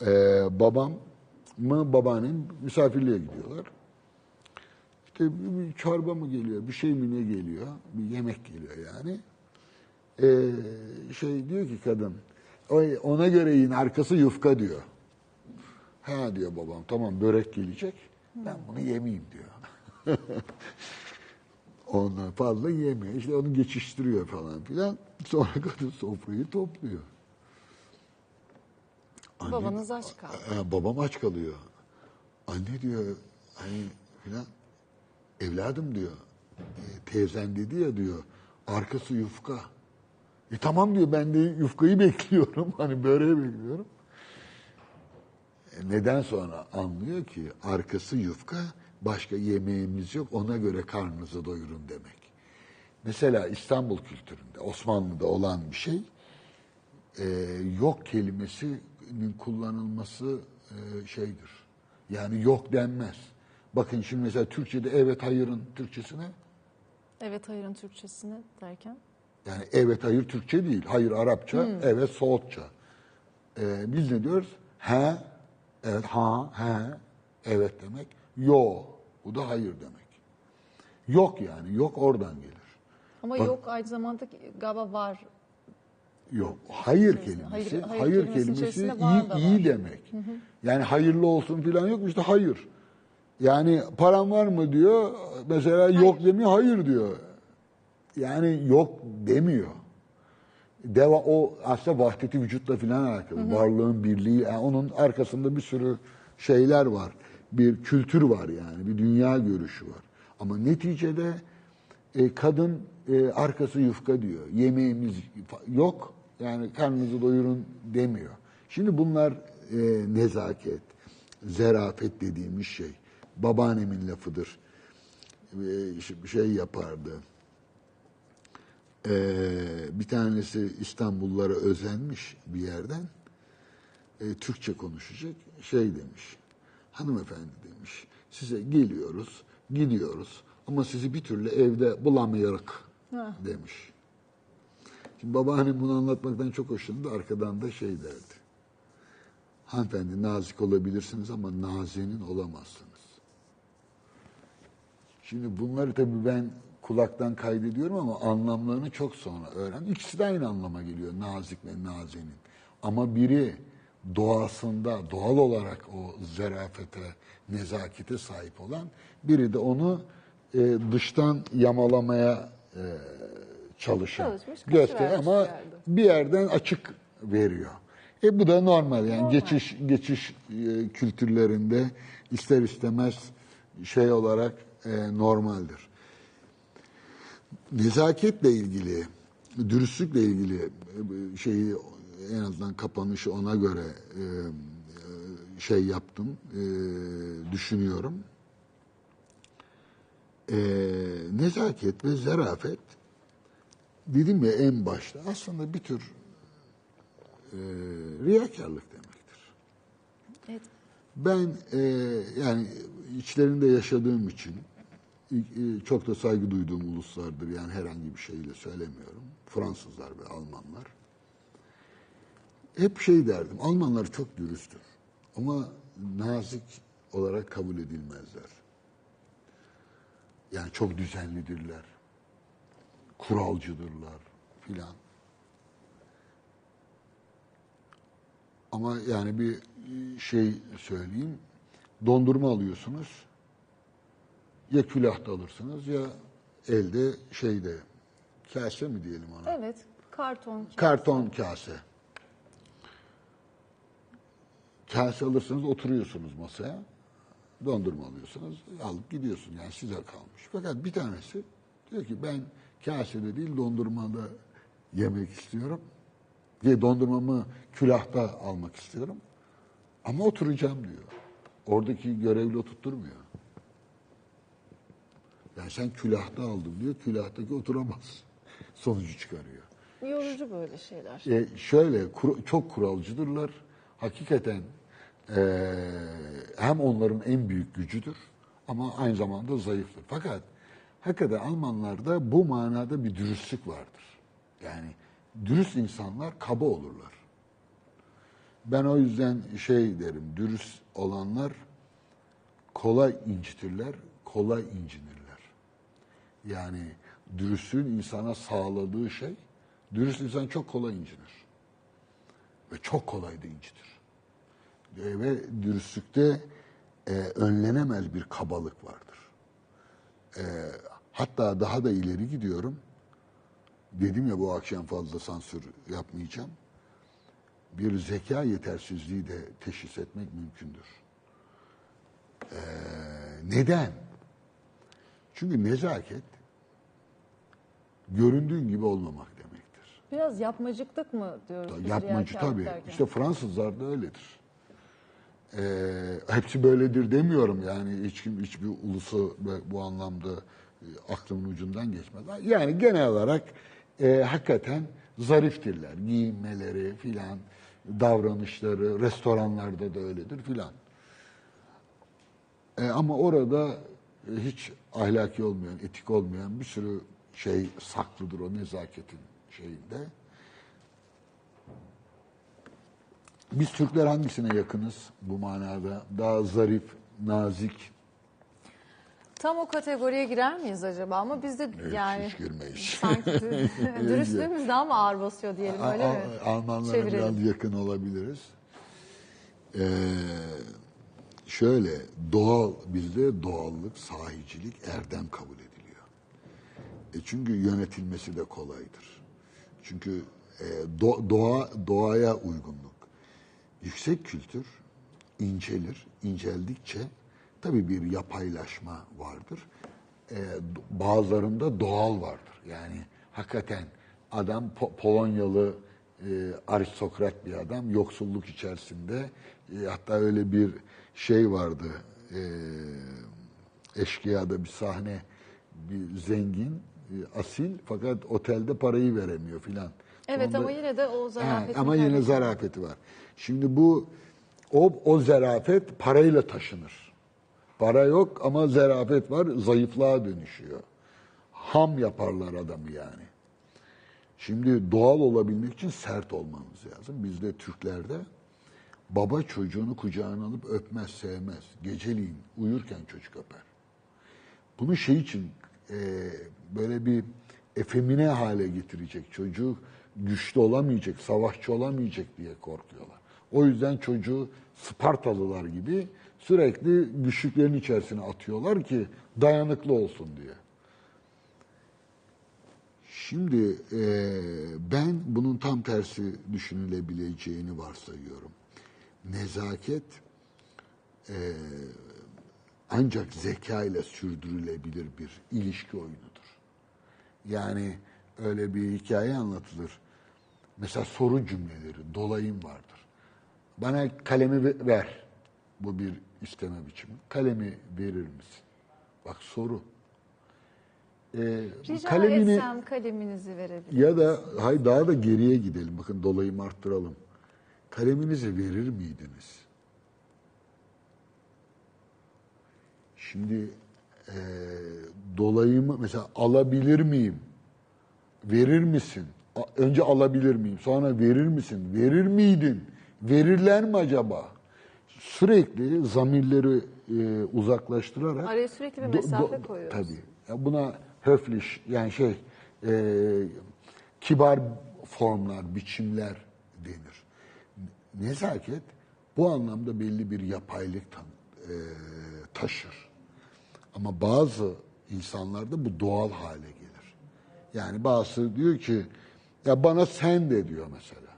E, babam mı babaannem misafirliğe gidiyorlar. İşte bir, bir çorba mı geliyor, bir şey mi ne geliyor, bir yemek geliyor yani. Ee, şey diyor ki kadın, "Oy, ona göre yiyin arkası yufka diyor. Ha diyor babam, tamam börek gelecek, ben bunu yemeyeyim diyor. Ondan fazla yemiyor. İşte onu geçiştiriyor falan filan. Sonra kadın sofrayı topluyor. Anne- Babanız aç kaldı. Ha, babam aç kalıyor. Anne diyor hani filan evladım diyor e, teyzen dedi ya diyor arkası yufka. E tamam diyor ben de yufkayı bekliyorum hani böreği bekliyorum. neden sonra anlıyor ki arkası yufka başka yemeğimiz yok ona göre karnınızı doyurun demek. Mesela İstanbul kültüründe Osmanlı'da olan bir şey e, yok kelimesinin kullanılması e, şeydir. Yani yok denmez. Bakın şimdi mesela Türkçe'de evet hayırın Türkçesine Evet hayırın Türkçesini derken. yani evet hayır Türkçe değil. Hayır Arapça, evet Soğutça. Ee, biz ne diyoruz? He, evet ha, he, evet demek. Yo, bu da hayır demek. Yok yani, yok oradan gelir. Ama Bak- yok aynı zamanda galiba var. Yok, hayır Hayır- kelimesi, hayır hayır, kelimesinin kelimesi da iyi, iyi demek. Yani hayırlı olsun falan yok işte hayır. Yani param var mı diyor, mesela yok demiyor, hayır diyor. Yani yok demiyor. Deva o aslında vahdeti vücutla falan alakalı. Varlığın birliği, yani onun arkasında bir sürü şeyler var. Bir kültür var yani, bir dünya görüşü var. Ama neticede e, kadın e, arkası yufka diyor. Yemeğimiz yok, yani karnınızı doyurun demiyor. Şimdi bunlar e, nezaket, zerafet dediğimiz şey. Babaannemin lafıdır. E, şey yapardı. Ee, bir tanesi İstanbullulara özenmiş bir yerden. Ee, Türkçe konuşacak. Şey demiş. Hanımefendi demiş. Size geliyoruz, gidiyoruz ama sizi bir türlü evde bulamıyoruz demiş. Şimdi babaannem bunu anlatmaktan çok hoşlandı. Arkadan da şey derdi. Hanımefendi nazik olabilirsiniz ama nazenin olamazsınız. Şimdi bunları tabii ben kulaktan kaydediyorum ama anlamlarını çok sonra öğrendim. İkisi de aynı anlama geliyor nazik ve nazenin. Ama biri doğasında doğal olarak o zarafete, nezakete sahip olan, biri de onu e, dıştan yamalamaya e, çalışan. Göster ama bir yerde. bir yerden açık veriyor. E bu da normal yani Normal. geçiş geçiş e, kültürlerinde ister istemez şey olarak e, normaldir. Nezaketle ilgili, dürüstlükle ilgili e, şeyi en azından kapanışı ona göre e, e, şey yaptım, e, düşünüyorum. E, nezaket ve zarafet dedim ya en başta aslında bir tür e, riyakarlık demektir. Evet. Ben e, yani içlerinde yaşadığım için e, çok da saygı duyduğum uluslardır. Yani herhangi bir şeyle söylemiyorum. Fransızlar ve Almanlar. Hep şey derdim. Almanlar çok dürüsttür. Ama nazik olarak kabul edilmezler. Yani çok düzenlidirler. Kuralcıdırlar filan. Ama yani bir şey söyleyeyim. Dondurma alıyorsunuz. Ya külahta alırsınız ya elde şeyde kase mi diyelim ona? Evet. Karton. Karton kase. Kase alırsınız oturuyorsunuz masaya. Dondurma alıyorsunuz. Alıp gidiyorsun yani size kalmış. Fakat bir tanesi diyor ki ben kasede değil dondurmada yemek istiyorum. Diye dondurmamı külahta almak istiyorum. Ama oturacağım diyor. Oradaki görevli oturtturmuyor. Yani sen külahta aldım diyor. Külahtaki oturamaz. Sonucu çıkarıyor. Yorucu böyle şeyler. E, şöyle kur- çok kuralcıdırlar. Hakikaten e, hem onların en büyük gücüdür ama aynı zamanda zayıftır. Fakat hakikaten Almanlarda bu manada bir dürüstlük vardır. Yani dürüst insanlar kaba olurlar. Ben o yüzden şey derim, dürüst olanlar kolay incitirler, kolay incinirler. Yani dürüstlüğün insana sağladığı şey, dürüst insan çok kolay incinir. Ve çok kolay da incitir. Ve dürüstlükte e, önlenemez bir kabalık vardır. E, hatta daha da ileri gidiyorum. Dedim ya bu akşam fazla sansür yapmayacağım. Bir zeka yetersizliği de teşhis etmek mümkündür. E, neden? Çünkü nezaket göründüğün gibi olmamak demektir. Biraz yapmacıklık mı diyoruz? biz Yapmacı tabii. derken? İşte Fransızlar da öyledir. Ee, hepsi böyledir demiyorum yani hiç kim hiçbir ulusu bu anlamda e, aklımın ucundan geçmez. Yani genel olarak e, hakikaten zariftirler. Giyinmeleri filan, davranışları, restoranlarda da öyledir filan. E, ama orada e, hiç ahlaki olmayan, etik olmayan bir sürü şey saklıdır o nezaketin şeyinde. Biz Türkler hangisine yakınız bu manada? Daha zarif, nazik, Tam o kategoriye girer miyiz acaba? Ama biz de yani hiç girmeyiz. sanki dü- dürüstlüğümüz daha mı ağır basıyor diyelim öyle Al- mi? Almanlara Çevirelim. biraz yakın olabiliriz. Ee, şöyle, doğal bizde doğallık, sahicilik, erdem kabul ediliyor. E çünkü yönetilmesi de kolaydır. Çünkü e, do- doğa doğaya uygunluk. Yüksek kültür incelir, inceldikçe tabii bir yapaylaşma vardır. E, do- bazılarında doğal vardır. Yani hakikaten adam Po- Polonyalı e, aristokrat bir adam, yoksulluk içerisinde e, hatta öyle bir şey vardı. E, eşkıyada bir sahne, bir zengin, e, asil fakat otelde parayı veremiyor filan. Evet Sonunda- ama yine de o Ha, zarafetini ama yine kaybediyor. zarafeti var. Şimdi bu o o zarafet parayla taşınır. Para yok ama zarafet var, zayıflığa dönüşüyor. Ham yaparlar adamı yani. Şimdi doğal olabilmek için sert olmamız lazım. Bizde Türklerde baba çocuğunu kucağına alıp öpmez, sevmez. Geceliğin uyurken çocuk öper. Bunu şey için e, böyle bir efemine hale getirecek çocuğu güçlü olamayacak, savaşçı olamayacak diye korkuyorlar. O yüzden çocuğu Spartalılar gibi sürekli güçlüklerin içerisine atıyorlar ki dayanıklı olsun diye. Şimdi e, ben bunun tam tersi düşünülebileceğini varsayıyorum. Nezaket e, ancak zeka ile sürdürülebilir bir ilişki oyunudur. Yani öyle bir hikaye anlatılır. Mesela soru cümleleri, dolayım vardır. Bana kalemi ve- ver. Bu bir isteme biçimi. Kalemi verir misin? Bak soru. Ee, Rica kalemini etsem kaleminizi verebilir. ya da hay daha da geriye gidelim. Bakın dolayımı arttıralım. Kaleminizi verir miydiniz? Şimdi e, dolayımı mesela alabilir miyim? Verir misin? Önce alabilir miyim? Sonra verir misin? Verir miydin? Verirler mi acaba? Sürekli zamirleri e, uzaklaştırarak Araya sürekli bir mesafe do- koyuyoruz. Tabii. Buna höflich yani şey e, kibar formlar, biçimler denir. Nezaket bu anlamda belli bir yapaylık tan- e, taşır. Ama bazı insanlarda bu doğal hale gelir. Yani bazısı diyor ki ya bana sen de diyor mesela.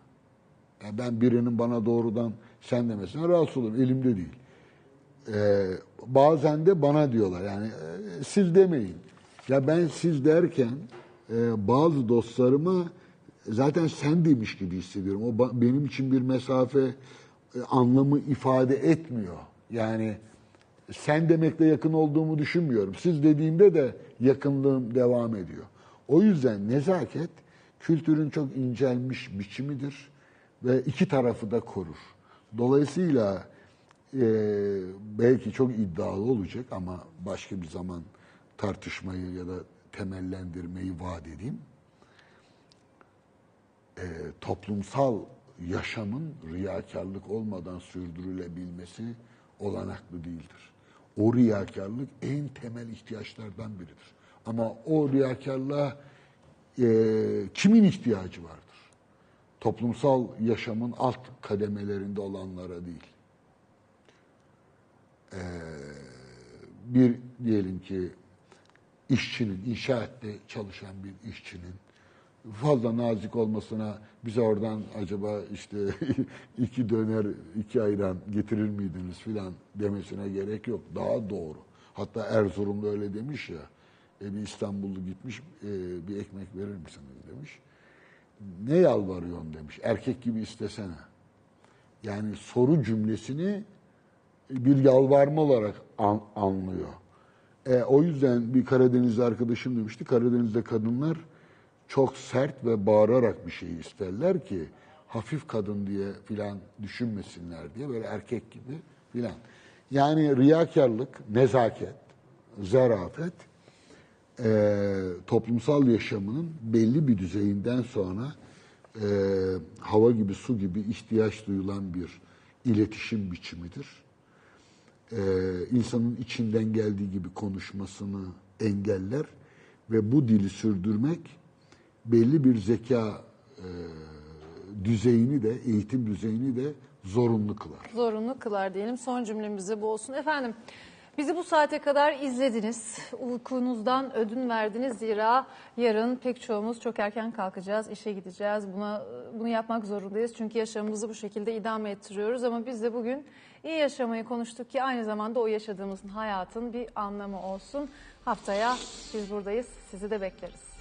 Ya ben birinin bana doğrudan sen demesine rahatsız olurum. Elimde değil. Ee, bazen de bana diyorlar yani e, siz demeyin. Ya ben siz derken e, bazı dostlarıma zaten sen demiş gibi hissediyorum. O benim için bir mesafe e, anlamı ifade etmiyor. Yani sen demekle yakın olduğumu düşünmüyorum. Siz dediğimde de yakınlığım devam ediyor. O yüzden nezaket kültürün çok incelmiş biçimidir ve iki tarafı da korur. Dolayısıyla e, belki çok iddialı olacak ama başka bir zaman tartışmayı ya da temellendirmeyi vaat edeyim. E, toplumsal yaşamın riyakarlık olmadan sürdürülebilmesi olanaklı değildir. O riyakarlık en temel ihtiyaçlardan biridir. Ama o riyakarlığa e, kimin ihtiyacı vardır? Toplumsal yaşamın alt kademelerinde olanlara değil. Ee, bir diyelim ki işçinin, inşaatte çalışan bir işçinin fazla nazik olmasına bize oradan acaba işte iki döner, iki ayran getirir miydiniz filan demesine gerek yok. Daha doğru. Hatta Erzurum'da öyle demiş ya, e, bir İstanbullu gitmiş, e, bir ekmek verir misiniz demiş. Ne yalvarıyorsun demiş, erkek gibi istesene. Yani soru cümlesini bir yalvarma olarak an- anlıyor. E, o yüzden bir Karadenizli arkadaşım demişti, Karadeniz'de kadınlar çok sert ve bağırarak bir şey isterler ki hafif kadın diye filan düşünmesinler diye böyle erkek gibi filan. Yani riyakarlık, nezaket, zarafet e, toplumsal yaşamının belli bir düzeyinden sonra e, hava gibi su gibi ihtiyaç duyulan bir iletişim biçimidir. E, insanın içinden geldiği gibi konuşmasını engeller ve bu dili sürdürmek belli bir zeka e, düzeyini de eğitim düzeyini de zorunlu kılar. zorunlu kılar diyelim. Son cümlemiz bu olsun. Efendim bizi bu saate kadar izlediniz. Uykunuzdan ödün verdiniz. Zira yarın pek çoğumuz çok erken kalkacağız, işe gideceğiz. Buna bunu yapmak zorundayız. Çünkü yaşamımızı bu şekilde idame ettiriyoruz. Ama biz de bugün iyi yaşamayı konuştuk ki aynı zamanda o yaşadığımız hayatın bir anlamı olsun. Haftaya biz buradayız. Sizi de bekleriz.